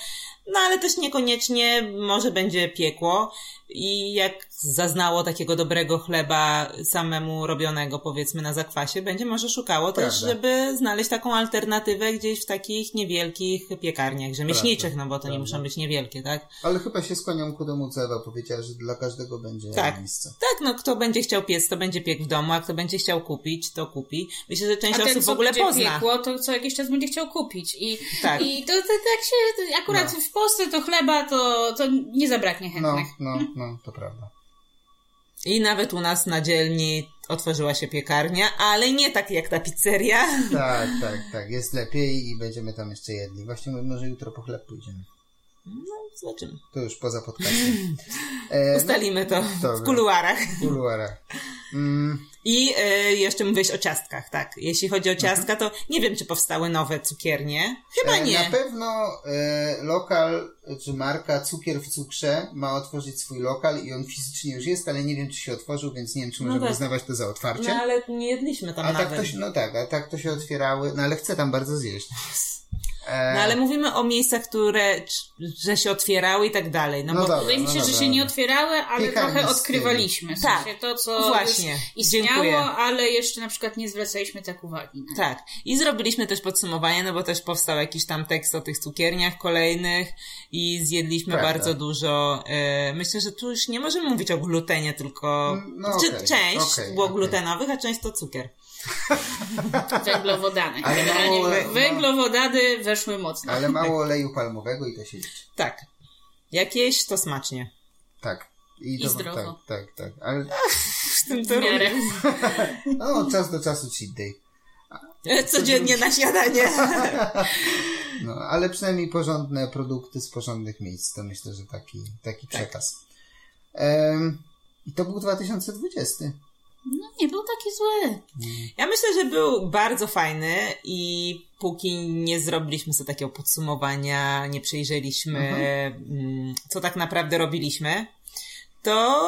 no ale też niekoniecznie może będzie piekło i jak zaznało takiego dobrego chleba samemu robionego powiedzmy na zakwasie, będzie może szukało Prawda. też, żeby znaleźć taką alternatywę gdzieś w takich niewielkich piekarniach rzemieślniczych, Prawda. no bo to Prawda. nie muszą być niewielkie, tak? Ale chyba się skłaniam ku temu, co Ewa powiedziała, że dla każdego będzie tak. miejsce. Tak, no kto będzie chciał piec, to będzie piek w domu, a kto będzie chciał kupić, to kupi. Myślę, że część a ten, osób w ogóle pozna. piekło, to co jakiś czas będzie chciał kupić. I, tak. i to, to tak się, akurat no. w Polsce to chleba, to, to nie zabraknie chętnych. No, no, no, to prawda. I nawet u nas na dzielni otworzyła się piekarnia, ale nie tak jak ta pizzeria. Tak, tak, tak. Jest lepiej i będziemy tam jeszcze jedli. Właśnie może jutro po chleb pójdziemy. No, zobaczymy. To już poza podcastem. E, Ustalimy to w kuluarach. W kuluarach. Mm. I e, jeszcze mówiłeś o ciastkach, tak. Jeśli chodzi o ciastka, mhm. to nie wiem, czy powstały nowe cukiernie. Chyba e, nie. Na pewno e, lokal, czy marka Cukier w Cukrze ma otworzyć swój lokal i on fizycznie już jest, ale nie wiem, czy się otworzył, więc nie wiem, czy możemy no tak. uznawać to za otwarcie. No ale nie jedliśmy tam a nawet. Tak to się, no tak, a tak to się otwierały, no ale chcę tam bardzo zjeść. No ale mówimy o miejscach, które, że się otwierały i tak dalej. No, no bo wydaje mi się, no że się nie otwierały, ale Piekarni trochę odkrywaliśmy. W sensie tak, to, co właśnie. istniało, Dziękuję. ale jeszcze na przykład nie zwracaliśmy tak uwagi. Na. Tak. I zrobiliśmy też podsumowanie, no bo też powstał jakiś tam tekst o tych cukierniach kolejnych i zjedliśmy Prawda. bardzo dużo. E, myślę, że tu już nie możemy mówić o glutenie, tylko no, okay, część okay, było okay. glutenowych, a część to cukier. Węglowodany. Ale mało, węglowodany weszły mocno. Ale mało oleju palmowego i to się liczy. Tak. Jak jeść, to smacznie. Tak. I, I zdrowo. Tak, tak, tak. Ale... w tym to no, czas do czasu cheat day. Codziennie na śniadanie. No, ale przynajmniej porządne produkty z porządnych miejsc. To myślę, że taki, taki tak. przekaz. Um, I to był 2020. No nie był taki zły. Ja myślę, że był bardzo fajny i póki nie zrobiliśmy sobie takiego podsumowania, nie przejrzeliśmy, mhm. co tak naprawdę robiliśmy, to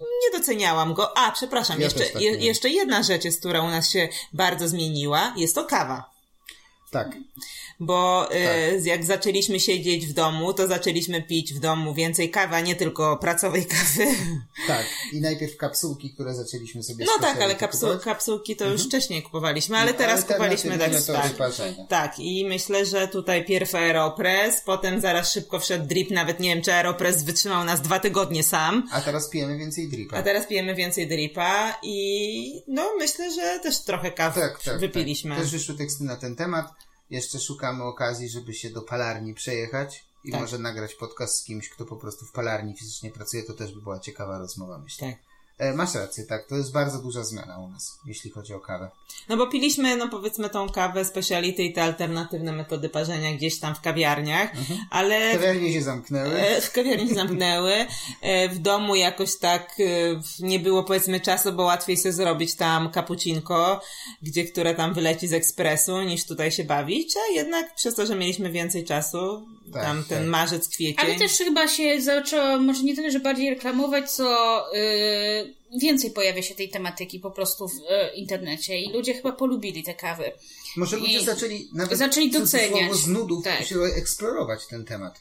nie doceniałam go. A, przepraszam, ja jeszcze, tak je, jeszcze jedna rzecz jest, która u nas się bardzo zmieniła, jest to kawa. Tak bo tak. y, jak zaczęliśmy siedzieć w domu, to zaczęliśmy pić w domu więcej kawy, a nie tylko pracowej kawy. Tak, i najpierw kapsułki, które zaczęliśmy sobie No tak, ale kapsu kapsułki to już mhm. wcześniej kupowaliśmy, ale no, teraz kupowaliśmy tak, tak, tak. I myślę, że tutaj pierw Aeropress, potem zaraz szybko wszedł drip, nawet nie wiem, czy Aeropress wytrzymał nas dwa tygodnie sam. A teraz pijemy więcej dripa. A teraz pijemy więcej dripa i no myślę, że też trochę kawy tak, tak, wypiliśmy. Tak. Też wyszły teksty na ten temat. Jeszcze szukamy okazji, żeby się do palarni przejechać i tak. może nagrać podcast z kimś, kto po prostu w palarni fizycznie pracuje. To też by była ciekawa rozmowa, myślę. Tak. E, masz rację, tak. To jest bardzo duża zmiana u nas, jeśli chodzi o kawę. No bo piliśmy, no powiedzmy, tą kawę speciality i te alternatywne metody parzenia gdzieś tam w kawiarniach, mhm. ale... Kawiarnie się zamknęły. E, w kawiarni się zamknęły. E, w domu jakoś tak nie było, powiedzmy, czasu, bo łatwiej sobie zrobić tam cappuccinko, gdzie które tam wyleci z ekspresu, niż tutaj się bawić, a jednak przez to, że mieliśmy więcej czasu, tak, tam ten tak. marzec, kwiecień. Ale też chyba się zaczęło, może nie tyle, że bardziej reklamować, co yy, więcej pojawia się tej tematyki po prostu w yy, internecie i ludzie chyba polubili te kawy. Może ludzie I zaczęli nawet zaczęli doceniać. z nudów tak. się eksplorować ten temat.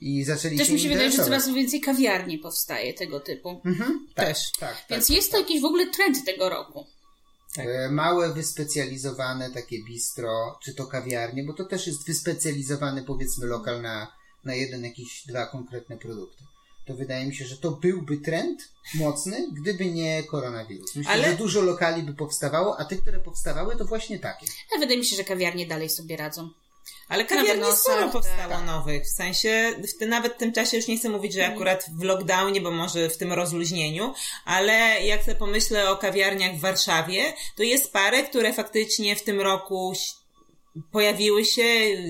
I zaczęli Też mi się wydaje, że coraz więcej kawiarni powstaje tego typu. Mhm, tak, Też. Tak, tak, Więc tak, jest to jakiś w ogóle trend tego roku. Tak. E, małe, wyspecjalizowane takie bistro, czy to kawiarnie, bo to też jest wyspecjalizowany powiedzmy lokal na, na jeden, jakieś dwa konkretne produkty. To wydaje mi się, że to byłby trend mocny, gdyby nie koronawirus. Myślę, Ale... że dużo lokali by powstawało, a te, które powstawały, to właśnie takie. A wydaje mi się, że kawiarnie dalej sobie radzą. Ale kawiarni sporo powstało tak. nowych. W sensie, w tym, nawet w tym czasie już nie chcę mówić, że mhm. akurat w lockdownie, bo może w tym rozluźnieniu, ale jak sobie pomyślę o kawiarniach w Warszawie, to jest parę, które faktycznie w tym roku pojawiły się,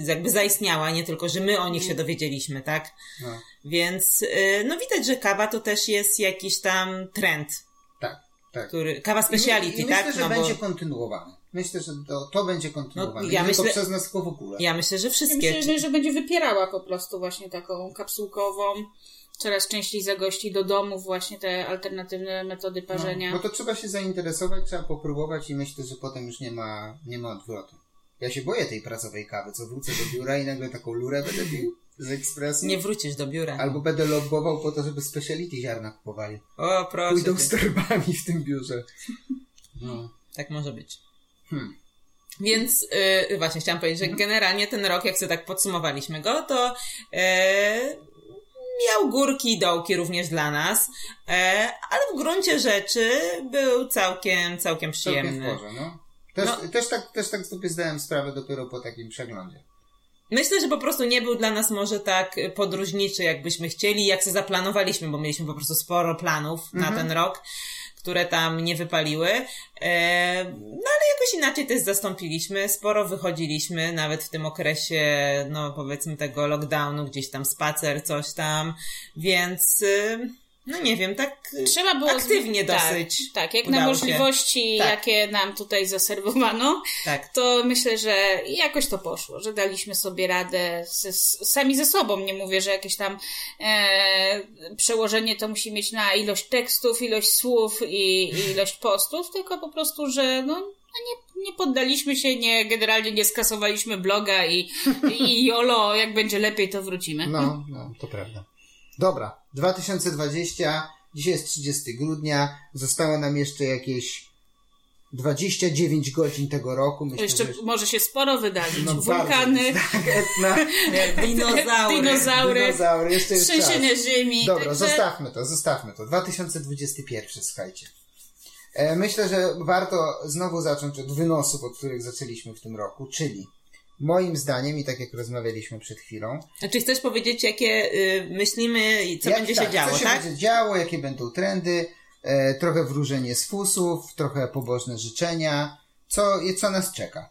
jakby zaistniała, nie tylko, że my o nich się mhm. dowiedzieliśmy, tak? No. Więc, y, no widać, że kawa to też jest jakiś tam trend. Tak, tak. Który, kawa speciality, I, i tak? Myślę, że no będzie bo... kontynuowany. Myślę, że to, to będzie kontynuowane. No, ja myślę, przez nas tylko w ogóle. Ja myślę, że wszystkie. Ja myślę, że będzie wypierała po prostu właśnie taką kapsułkową. Coraz częściej zagości do domu właśnie te alternatywne metody no, parzenia. No, bo to trzeba się zainteresować, trzeba popróbować i myślę, że potem już nie ma, nie ma odwrotu. Ja się boję tej pracowej kawy, co wrócę do biura i nagle taką lurę będę pił z ekspresu. Nie wrócisz do biura. Albo będę lobbował po to, żeby speciality ziarna kupowali. O, proszę. Pójdą z torbami w tym biurze. No. Tak może być. Hmm. Więc yy, właśnie chciałam powiedzieć, że generalnie ten rok, jak sobie tak podsumowaliśmy go, to yy, miał górki i dołki również dla nas, yy, ale w gruncie rzeczy był całkiem, całkiem przyjemny. Całkiem w porze, no. Też, no. też, tak, też tak sobie zdałem sprawę dopiero po takim przeglądzie. Myślę, że po prostu nie był dla nas może tak podróżniczy, jakbyśmy chcieli, jak sobie zaplanowaliśmy, bo mieliśmy po prostu sporo planów na mhm. ten rok które tam nie wypaliły. E, no ale jakoś inaczej też zastąpiliśmy. Sporo wychodziliśmy, nawet w tym okresie, no powiedzmy tego lockdownu, gdzieś tam spacer, coś tam. Więc y, no nie wiem, tak Trzeba było aktywnie tak, dosyć. Tak, jak na możliwości, tak. jakie nam tutaj zaserwowano, tak. to myślę, że jakoś to poszło, że daliśmy sobie radę z, z, sami ze sobą. Nie mówię, że jakieś tam e, przełożenie to musi mieć na ilość tekstów, ilość słów i, i ilość postów, tylko po prostu, że no, no nie, nie poddaliśmy się, nie, generalnie nie skasowaliśmy bloga i, i jolo, jak będzie lepiej, to wrócimy. No, no, to prawda. Dobra, 2020, dzisiaj jest 30 grudnia, zostało nam jeszcze jakieś 29 godzin tego roku. Myślę, jeszcze że... może się sporo wydarzyć. No, Wulkany, bardzo, dinozaury, dinozaury, dinozaury jeszcze jest trzęsienie ziemi. Dobra, także... zostawmy to, zostawmy to. 2021, słuchajcie. E, myślę, że warto znowu zacząć od wynosów, od których zaczęliśmy w tym roku, czyli moim zdaniem, i tak jak rozmawialiśmy przed chwilą. Czy chcesz powiedzieć, jakie y, myślimy i co jak, będzie tak, się działo, co się tak? będzie działo, jakie będą trendy, e, trochę wróżenie z fusów, trochę pobożne życzenia, co, co nas czeka.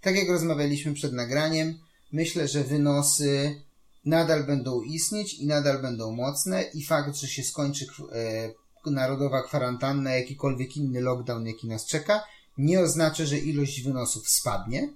Tak jak rozmawialiśmy przed nagraniem, myślę, że wynosy nadal będą istnieć i nadal będą mocne i fakt, że się skończy e, narodowa kwarantanna, jakikolwiek inny lockdown, jaki nas czeka, nie oznacza, że ilość wynosów spadnie.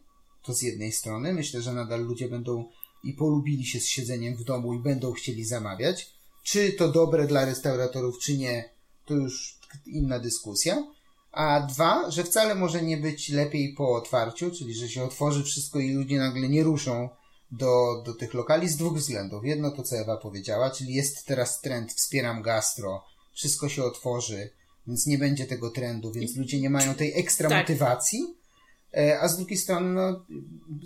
To z jednej strony. Myślę, że nadal ludzie będą i polubili się z siedzeniem w domu i będą chcieli zamawiać. Czy to dobre dla restauratorów, czy nie, to już inna dyskusja. A dwa, że wcale może nie być lepiej po otwarciu, czyli że się otworzy wszystko i ludzie nagle nie ruszą do, do tych lokali z dwóch względów. Jedno to, co Ewa powiedziała, czyli jest teraz trend wspieram gastro, wszystko się otworzy, więc nie będzie tego trendu, więc ludzie nie mają tej ekstra tak. motywacji. E, a z drugiej strony, no,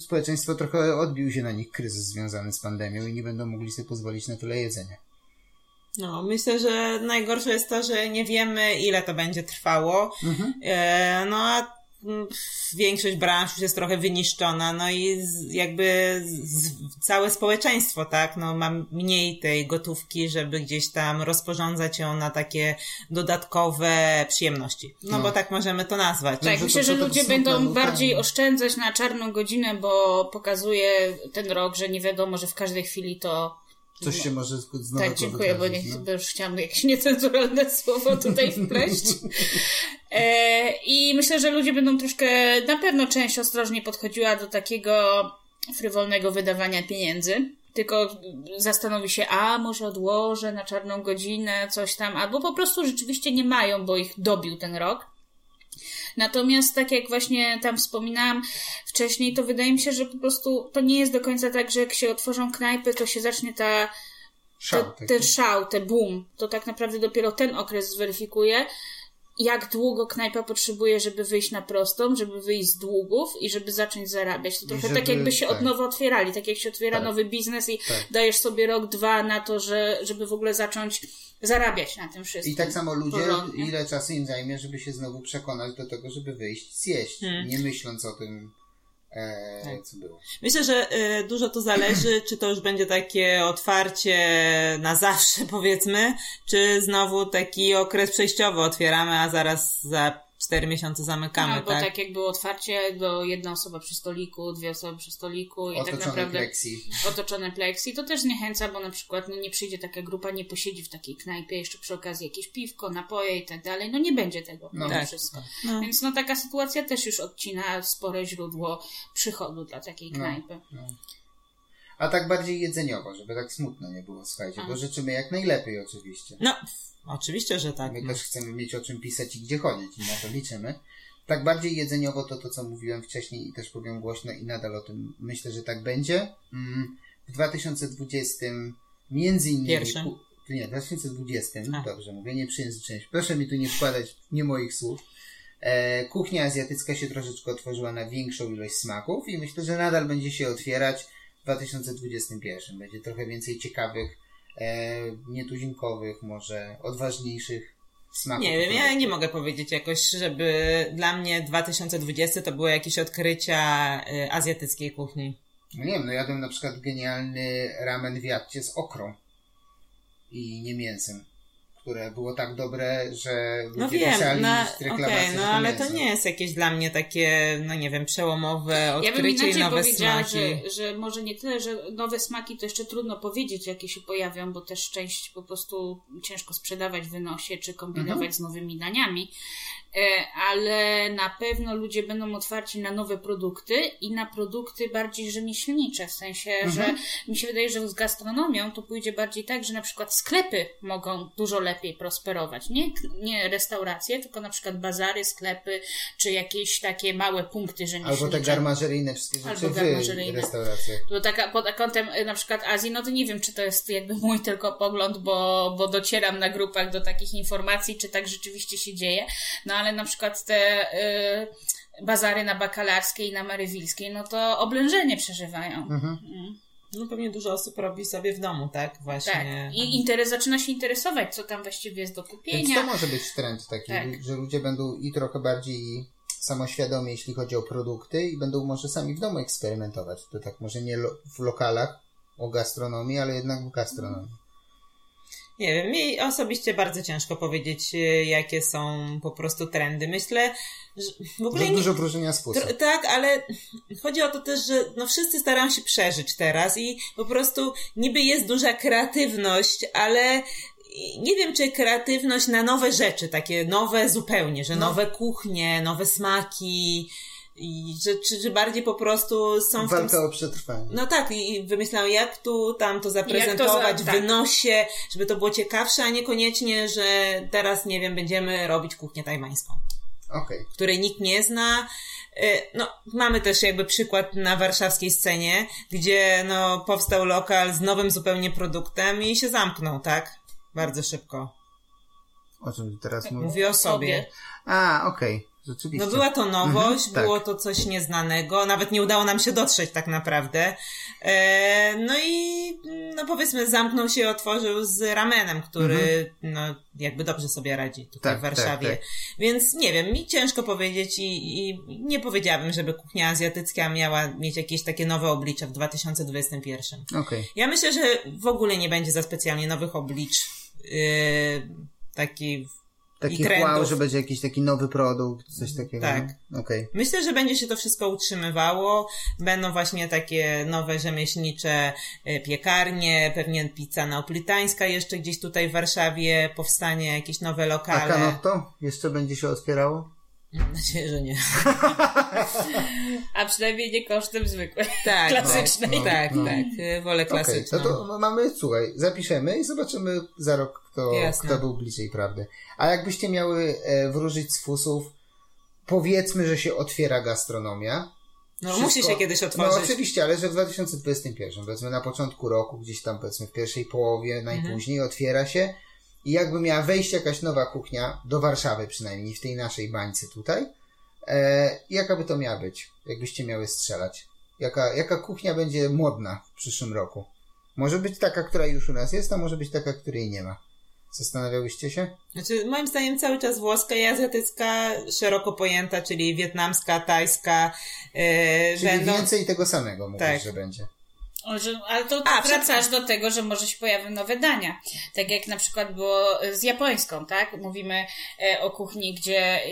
społeczeństwo trochę odbił się na nich kryzys związany z pandemią i nie będą mogli sobie pozwolić na tyle jedzenia. No, myślę, że najgorsze jest to, że nie wiemy, ile to będzie trwało. Mhm. E, no, a większość branż już jest trochę wyniszczona, no i jakby całe społeczeństwo, tak, no ma mniej tej gotówki, żeby gdzieś tam rozporządzać ją na takie dodatkowe przyjemności. No, no. bo tak możemy to nazwać. Tak, no, myślę, że ludzie będą bardziej oszczędzać na czarną godzinę, bo pokazuje ten rok, że nie wiadomo, że w każdej chwili to Coś się może znowu Tak, dziękuję, bo, nie, no. bo już chciałam jakieś niecenzuralne słowo tutaj wpleść. E, I myślę, że ludzie będą troszkę, na pewno część ostrożnie podchodziła do takiego frywolnego wydawania pieniędzy. Tylko zastanowi się, a może odłożę na czarną godzinę, coś tam, albo po prostu rzeczywiście nie mają, bo ich dobił ten rok. Natomiast tak jak właśnie tam wspominałam wcześniej, to wydaje mi się, że po prostu to nie jest do końca tak, że jak się otworzą knajpy, to się zacznie ta Szał, te, ten szał, ten boom, to tak naprawdę dopiero ten okres zweryfikuje, jak długo knajpa potrzebuje, żeby wyjść na prostą, żeby wyjść z długów i żeby zacząć zarabiać. To trochę żeby, tak jakby się tak. od nowa otwierali, tak jak się otwiera tak. nowy biznes i tak. dajesz sobie rok, dwa na to, że, żeby w ogóle zacząć zarabiać na tym wszystkim. I tak samo ludzie, porządnie. ile czasu im zajmie, żeby się znowu przekonać do tego, żeby wyjść, zjeść, hmm. nie myśląc o tym, e, tak. co było. Myślę, że e, dużo to zależy, czy to już będzie takie otwarcie na zawsze, powiedzmy, czy znowu taki okres przejściowy otwieramy, a zaraz za cztery miesiące zamykamy, no, bo tak? tak jak było otwarcie, do jedna osoba przy stoliku, dwie osoby przy stoliku i otoczone tak naprawdę pleksi. otoczone pleksi, to też zniechęca, bo na przykład no, nie przyjdzie taka grupa, nie posiedzi w takiej knajpie, jeszcze przy okazji jakieś piwko, napoje i tak dalej, no nie będzie tego, no, tak. wszystko. No. Więc no taka sytuacja też już odcina spore źródło przychodu dla takiej no, knajpy. No. A tak bardziej jedzeniowo, żeby tak smutno nie było, słuchajcie, bo życzymy jak najlepiej oczywiście. No, Oczywiście, że tak. My też chcemy mieć o czym pisać i gdzie chodzić i na to liczymy. Tak bardziej jedzeniowo to to, co mówiłem wcześniej i też powiem głośno i nadal o tym myślę, że tak będzie. Mm, w 2020 między innymi... Pierwszym. Nie, w 2020, A. dobrze mówię, nie przyjęzyczenie. Proszę mi tu nie wkładać nie moich słów. E, kuchnia azjatycka się troszeczkę otworzyła na większą ilość smaków i myślę, że nadal będzie się otwierać 2021. Będzie trochę więcej ciekawych e, nietuzinkowych, może odważniejszych smaków. Nie wiem, ja nie mogę powiedzieć jakoś, żeby dla mnie 2020 to były jakieś odkrycia e, azjatyckiej kuchni. No nie wiem, no jadłem na przykład genialny ramen w jabłcie z okrą i nie mięsem które było tak dobre, że no wiem, no, okay, no ale to nie jest jakieś dla mnie takie, no nie wiem, przełomowe odkrycie ja i nowe smaki. Że, że może nie tyle, że nowe smaki to jeszcze trudno powiedzieć, jakie się pojawią, bo też część po prostu ciężko sprzedawać w wynosie, czy kombinować mhm. z nowymi daniami, ale na pewno ludzie będą otwarci na nowe produkty i na produkty bardziej rzemieślnicze, w sensie, mhm. że mi się wydaje, że z gastronomią to pójdzie bardziej tak, że na przykład sklepy mogą dużo lepiej prosperować. Nie, nie restauracje, tylko na przykład bazary, sklepy, czy jakieś takie małe punkty rzemieślnicze. Albo te garmażeryjne wszystkie rzeczy Albo garmażeryjne. restauracje. Bo taka pod kątem y, na przykład Azji, no to nie wiem, czy to jest jakby mój tylko pogląd, bo, bo docieram na grupach do takich informacji, czy tak rzeczywiście się dzieje, no ale na przykład te y, bazary na Bakalarskiej i na Marywilskiej, no to oblężenie przeżywają. Mhm. Mm. No pewnie dużo osób robi sobie w domu, tak? Właśnie. Tak. I interes, zaczyna się interesować, co tam właściwie jest do kupienia. Więc to może być trend taki, tak. że ludzie będą i trochę bardziej samoświadomi, jeśli chodzi o produkty i będą może sami w domu eksperymentować. To tak może nie lo w lokalach o gastronomii, ale jednak w gastronomii. Nie wiem, mi osobiście bardzo ciężko powiedzieć, y, jakie są po prostu trendy. Myślę, że w ogóle. Nie... dużo próżenia sposób. Tak, ale chodzi o to też, że no wszyscy starają się przeżyć teraz i po prostu niby jest duża kreatywność, ale nie wiem, czy kreatywność na nowe rzeczy, takie nowe zupełnie, że no. nowe kuchnie, nowe smaki, i że, czy, czy bardziej po prostu są Walka w tym... o przetrwanie. No tak, i wymyślają jak tu, tam to zaprezentować to za... tak. w wynosie, żeby to było ciekawsze, a niekoniecznie, że teraz, nie wiem, będziemy robić kuchnię tajwańską. Okay. Której nikt nie zna. E, no, mamy też jakby przykład na warszawskiej scenie, gdzie no, powstał lokal z nowym zupełnie produktem i się zamknął, tak? Bardzo szybko. O czym teraz mówię? Mówię o sobie. A, okej. Okay. Rzeczywiście. No była to nowość, mhm, było tak. to coś nieznanego, nawet nie udało nam się dotrzeć tak naprawdę. E, no i no powiedzmy zamknął się i otworzył z ramenem, który mhm. no jakby dobrze sobie radzi tutaj tak, w Warszawie. Tak, tak. Więc nie wiem, mi ciężko powiedzieć i, i nie powiedziałabym, żeby kuchnia azjatycka miała mieć jakieś takie nowe oblicze w 2021. Okay. Ja myślę, że w ogóle nie będzie za specjalnie nowych oblicz. Yy, taki Taki wow, że będzie jakiś taki nowy produkt, coś takiego. Tak. Okay. Myślę, że będzie się to wszystko utrzymywało. Będą właśnie takie nowe rzemieślnicze e, piekarnie, pewnie pizza neapolitańska jeszcze gdzieś tutaj w Warszawie powstanie, jakieś nowe lokale. A Canotto jeszcze będzie się otwierało? Mam nadzieję, że nie. A przynajmniej nie kosztem zwykłej, tak, klasycznej. No, no, tak, no. tak. Wolę klasyczną. Okay, no to mamy, słuchaj, zapiszemy i zobaczymy za rok, kto, kto był bliżej prawdy. A jakbyście miały e, wróżyć z fusów, powiedzmy, że się otwiera gastronomia. No Wszystko, musi się kiedyś otworzyć. No oczywiście, ale że w 2021, powiedzmy na początku roku, gdzieś tam powiedzmy w pierwszej połowie, najpóźniej mhm. otwiera się i jakby miała wejść jakaś nowa kuchnia, do Warszawy przynajmniej, w tej naszej bańce tutaj, e, jaka by to miała być, jakbyście miały strzelać? Jaka, jaka kuchnia będzie modna w przyszłym roku? Może być taka, która już u nas jest, a może być taka, której nie ma. Zastanawiałyście się? Znaczy, moim zdaniem cały czas włoska i azjatycka szeroko pojęta, czyli wietnamska, tajska. Yy, czyli będą... więcej tego samego mówisz, tak. że będzie. Że, ale to A, wracasz do tego, że może się pojawią nowe dania. Tak jak na przykład było z japońską, tak? Mówimy e, o kuchni, gdzie e,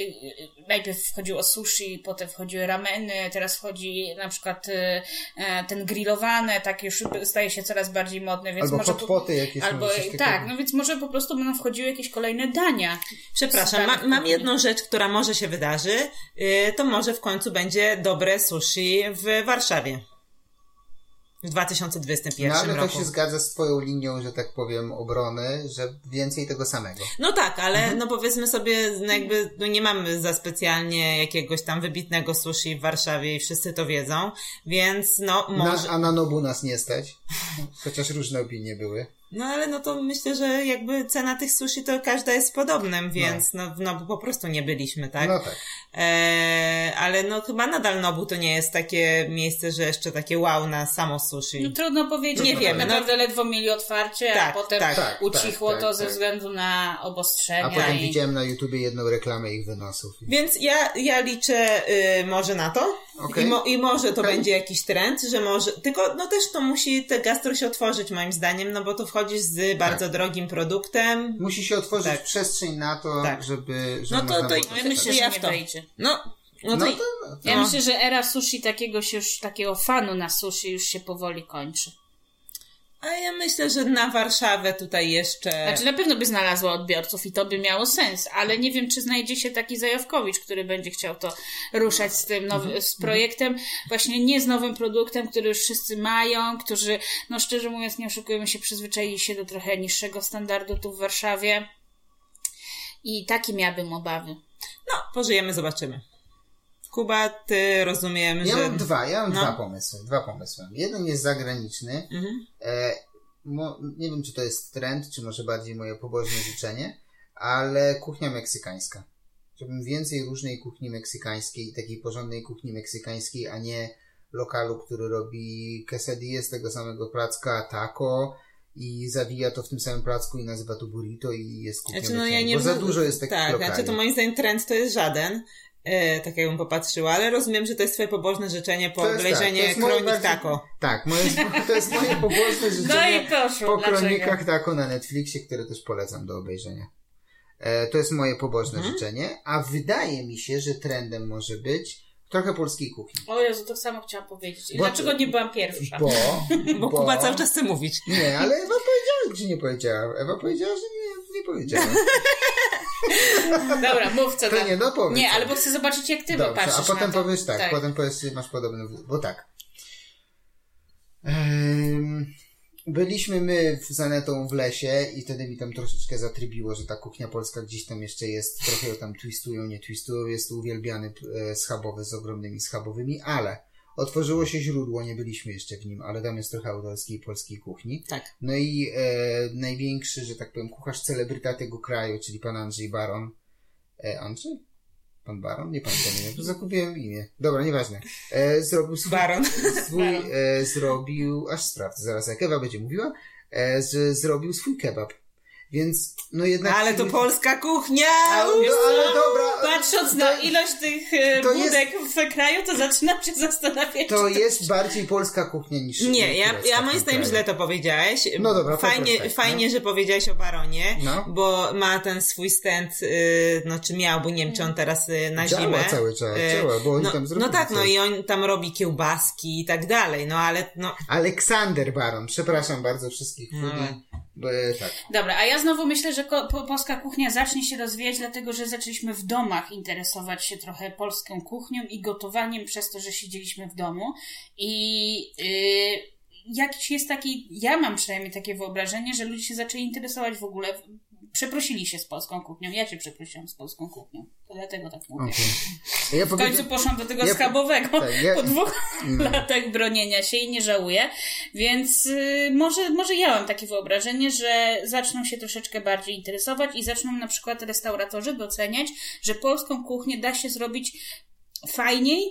najpierw wchodziło sushi, potem wchodziły rameny, teraz wchodzi na przykład e, ten grillowane, tak już staje się coraz bardziej modne, więc albo może... Podpoty jakieś. Albo, tak, no więc może po prostu będą wchodziły jakieś kolejne dania. Przepraszam, ma, mam jedną rzecz, która może się wydarzy, to może w końcu będzie dobre sushi w Warszawie w 2021 no, ale roku. to się zgadza z twoją linią, że tak powiem, obrony, że więcej tego samego. No tak, ale mhm. no powiedzmy sobie, no jakby no nie mamy za specjalnie jakiegoś tam wybitnego sushi w Warszawie i wszyscy to wiedzą, więc no może... Na, a na Nobu nas nie stać, chociaż różne opinie były. No ale no to myślę, że jakby cena tych sushi to każda jest podobnym, więc no, no, no po prostu nie byliśmy, tak? No tak. E, ale no chyba nadal Nobu to nie jest takie miejsce, że jeszcze takie wow na samo sushi. No trudno powiedzieć, nie wiemy. Naprawdę no... ledwo mieli otwarcie, tak, a potem tak, tak ucichło tak, to ze tak. względu na obostrzenia. A potem i... widziałem na YouTubie jedną reklamę ich wynosów. Więc ja, ja liczę y, może na to okay. I, mo, i może to okay. będzie jakiś trend, że może, tylko no też to musi te gastro się otworzyć moim zdaniem, no bo to wchodzi wchodzisz z bardzo tak. drogim produktem. Musi się otworzyć tak. przestrzeń na to, tak. żeby, żeby. No to, to ja myślę, że ja w to. No, no, to, no to, to, Ja myślę, że era sushi takiego się już, takiego fanu na sushi już się powoli kończy. A ja myślę, że na Warszawę tutaj jeszcze. Znaczy na pewno by znalazła odbiorców i to by miało sens, ale nie wiem, czy znajdzie się taki Zajawkowicz, który będzie chciał to ruszać z tym mhm. z projektem, właśnie nie z nowym produktem, który już wszyscy mają, którzy, no szczerze mówiąc, nie oszukujemy się, przyzwyczaili się do trochę niższego standardu tu w Warszawie. I takie miałabym obawy. No, pożyjemy, zobaczymy. Kuba, ty rozumiem, ja że... Ja mam dwa, ja mam no. dwa pomysły, dwa pomysły. Jeden jest zagraniczny. Mhm. E, mo, nie wiem, czy to jest trend, czy może bardziej moje pobożne życzenie, ale kuchnia meksykańska. Chciałbym więcej różnej kuchni meksykańskiej, takiej porządnej kuchni meksykańskiej, a nie lokalu, który robi quesadille z tego samego placka, taco i zawija to w tym samym placku i nazywa to burrito i jest kuchnia znaczy, no ja nie Bo za dużo jest takich Tak, lokali. znaczy to moim zdaniem trend to jest żaden, E, tak jakbym popatrzyła, ale rozumiem, że to jest twoje pobożne życzenie po tak, obejrzeniu moje Kronik bardziej- Tako. Tak, moje, to jest moje pobożne życzenie No i proszę, po dlaczego? kronikach Tako na Netflixie, które też polecam do obejrzenia. E, to jest moje pobożne Mhm. życzenie, a wydaje mi się, że trendem może być trochę polskiej kuchni. O Jezu, to samo chciałam powiedzieć. I Bo- dlaczego nie byłam pierwsza? Bo, Bo Kuba cały czas chce mówić. Nie, ale Ewa powiedziała, że nie powiedziała. Ewa powiedziała, że nie, nie powiedziała. Dobra, mów co To tam. nie, no powiedz. Nie, ale bo chcę zobaczyć, jak ty Dobrze, patrzysz a potem na powiesz tak, potem powiesz, że masz podobny, bo tak. Byliśmy my w- z Anetą w lesie i wtedy mi tam troszeczkę zatrybiło, że ta kuchnia polska gdzieś tam jeszcze jest, trochę ją tam twistują, nie twistują, jest uwielbiany e, schabowy z ogromnymi schabowymi, ale otworzyło się źródło, nie byliśmy jeszcze w nim, ale tam jest trochę autorskiej polskiej kuchni. Tak. No i e, największy, że tak powiem, kucharz celebryta tego kraju, czyli pan Andrzej Baron. E, Andrzej? Pan Baron? Nie pamiętam imię. Zakupiłem imię. Dobra, nieważne. E, zrobił swój, Baron. swój e, zrobił, aż sprawdzę zaraz, jak Ewa będzie mówiła, e, że zrobił swój kebab. Więc, no jednak... Ale to polska kuchnia! Ale, no, ale dobra. Patrząc na ilość tych e, to budek w kraju, to zaczynam się zastanawiać. To czy jest bardziej polska kuchnia niż... Nie, ja, ja moim zdaniem źle to powiedziałeś. No dobra, Fajnie, poproszę, fajnie że powiedziałeś o Baronie, No. bo ma ten swój stand, y, no czy miał, bo nie wiem, czy on teraz y, na Działa zimę. cały czas, Y, działa, bo oni no, tam no zrobili tak, no coś. i on tam robi kiełbaski i tak dalej, no ale no... Aleksander Baron, przepraszam bardzo wszystkich No. E, tak. Dobra, a ja znowu myślę, że ko- po- polska kuchnia zacznie się rozwijać, dlatego że zaczęliśmy w domach interesować się trochę polską kuchnią i gotowaniem przez to, że siedzieliśmy w domu. I yy, jakiś jest taki, ja mam przynajmniej takie wyobrażenie, że ludzie się zaczęli interesować w ogóle. Przeprosili się z polską kuchnią. Ja się przeprosiłam z polską kuchnią. To dlatego tak mówię. Okay. Ja W końcu poszłam do tego ja- schabowego tak, ja- po dwóch No. latach bronienia się i nie żałuję. Więc y, może, może ja mam takie wyobrażenie, że zaczną się troszeczkę bardziej interesować i zaczną na przykład restauratorzy doceniać, że polską kuchnię da się zrobić fajniej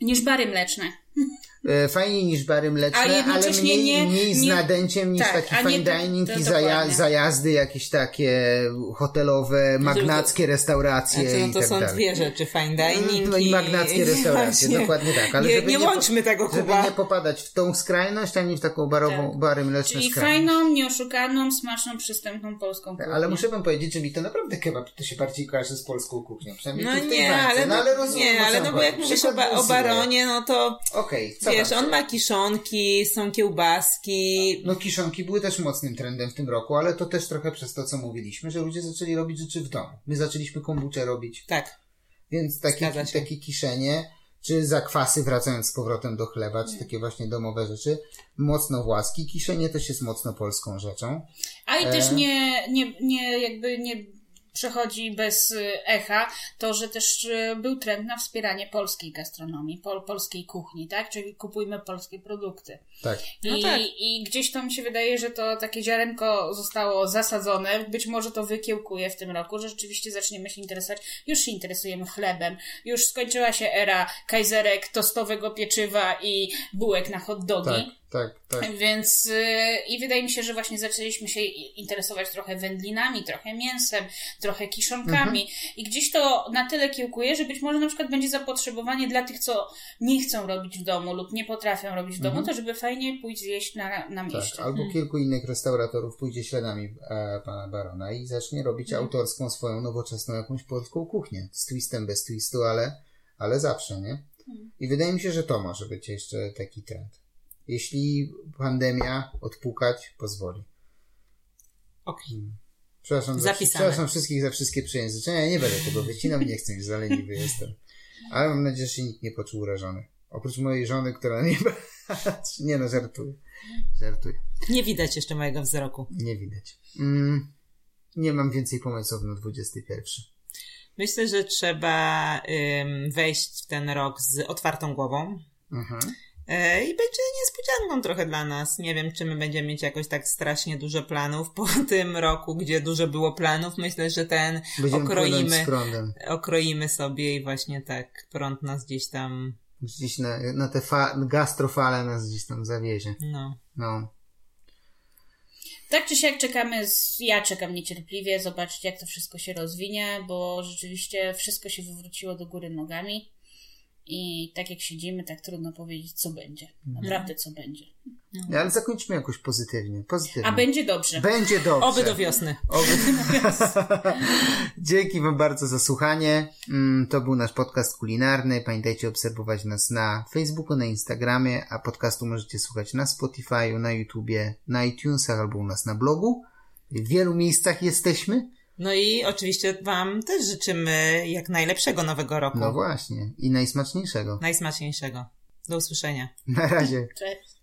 niż bary mleczne. E, Fajniej niż bary mleczne, ale mniej, nie- mniej z nie- nadęciem niż tak, taki nie fine to- dining i zaja, zajazdy jakieś takie hotelowe, magnackie restauracje Znaczy, no i to tak są dalej. dwie rzeczy, fine dining No i magnackie restauracje, właśnie. dokładnie tak. Ale nie, żeby nie nie łączmy tego, Żeby Kuba. nie popadać w tą skrajność, ani w taką barową, Tak. bary mleczne Czyli skrajność. fajną, nieoszukaną, smaczną, przystępną polską kuchnię. Ale muszę wam powiedzieć, że mi to naprawdę kebab to się bardziej kojarzy z polską kuchnią. Przynajmniej No nie, ale, no, no, ale rozumiem, nie, ale no bo jak mówisz o, ba-. Baronie, no to Okej, wiesz, on ma kiszonki, są kiełbaski, No kiszonki były też mocnym trendem w tym roku, ale to też trochę przez to, co mówiliśmy, że ludzie zaczęli robić rzeczy w domu. My zaczęliśmy kombucze robić, tak. więc takie, takie kiszenie, czy zakwasy wracając z powrotem do chleba, czy takie właśnie domowe rzeczy, mocno właski. Kiszenie też jest mocno polską rzeczą. A i E. też nie, nie, nie jakby nie przechodzi bez y, echa to, że też y, był trend na wspieranie polskiej gastronomii, pol, polskiej kuchni, tak? Czyli kupujmy polskie produkty. Tak. I, No tak. I gdzieś to mi się wydaje, że to takie ziarenko zostało zasadzone. Być może to wykiełkuje w tym roku, że rzeczywiście zaczniemy się interesować. Już się interesujemy chlebem. Już skończyła się era kajzerek, tostowego pieczywa i bułek na hot dogi. Tak, tak, tak. Więc y, i wydaje mi się, że właśnie zaczęliśmy się interesować trochę wędlinami, trochę mięsem, trochę kiszonkami Mhm. i gdzieś to na tyle kiełkuje, że być może na przykład będzie zapotrzebowanie dla tych, co nie chcą robić w domu lub nie potrafią robić w domu, to żeby fajnie pójść zjeść na, na mieście. Mhm. Tak, albo kilku innych restauratorów pójdzie śladami e, pana Barona i zacznie robić Mhm. autorską, swoją nowoczesną jakąś polską kuchnię. Z twistem, bez twistu, ale, ale zawsze, nie? Mhm. I wydaje mi się, że to może być jeszcze taki trend. Jeśli pandemia odpukać pozwoli. Okej. Przepraszam, za, przepraszam wszystkich za wszystkie przejęzyczenia. Ja nie będę tego wycinał, nie chcę, już zaleniwy jestem. Ale mam nadzieję, że się nikt nie poczuł urażony. Oprócz mojej żony, która nie... nie no, żartuję. Żartuję. Nie widać jeszcze mojego wzroku. Nie widać. Mm, nie mam więcej pomysłów na 21. Myślę, że trzeba ym, wejść w ten rok z otwartą głową. Mhm. E, I będzie niespodzianką trochę dla nas. Nie wiem, czy my będziemy mieć jakoś tak strasznie dużo planów po tym roku, gdzie dużo było planów. Myślę, że ten Będziemy okroimy, okroimy sobie i właśnie tak prąd nas gdzieś tam, Gdzieś na, na te fa- gastrofale nas gdzieś tam zawiezie. no. No. Tak czy siak czekamy, z... ja czekam niecierpliwie, zobaczyć jak to wszystko się rozwinie, bo rzeczywiście wszystko się wywróciło do góry nogami. I tak jak siedzimy, tak trudno powiedzieć, co będzie. Naprawdę, co będzie. No, ale zakończmy jakoś pozytywnie. pozytywnie. A będzie dobrze. Będzie dobrze. Oby do wiosny. Oby... Dzięki Wam bardzo za słuchanie. Mm, to był nasz podcast kulinarny. Pamiętajcie obserwować nas na Facebooku, na Instagramie, a podcastu możecie słuchać na Spotify, na YouTubie, na iTunesach albo u nas na blogu. W wielu miejscach jesteśmy. No i oczywiście Wam też życzymy jak najlepszego nowego roku. No właśnie. I najsmaczniejszego. Najsmaczniejszego. Do usłyszenia. Na razie. Cześć.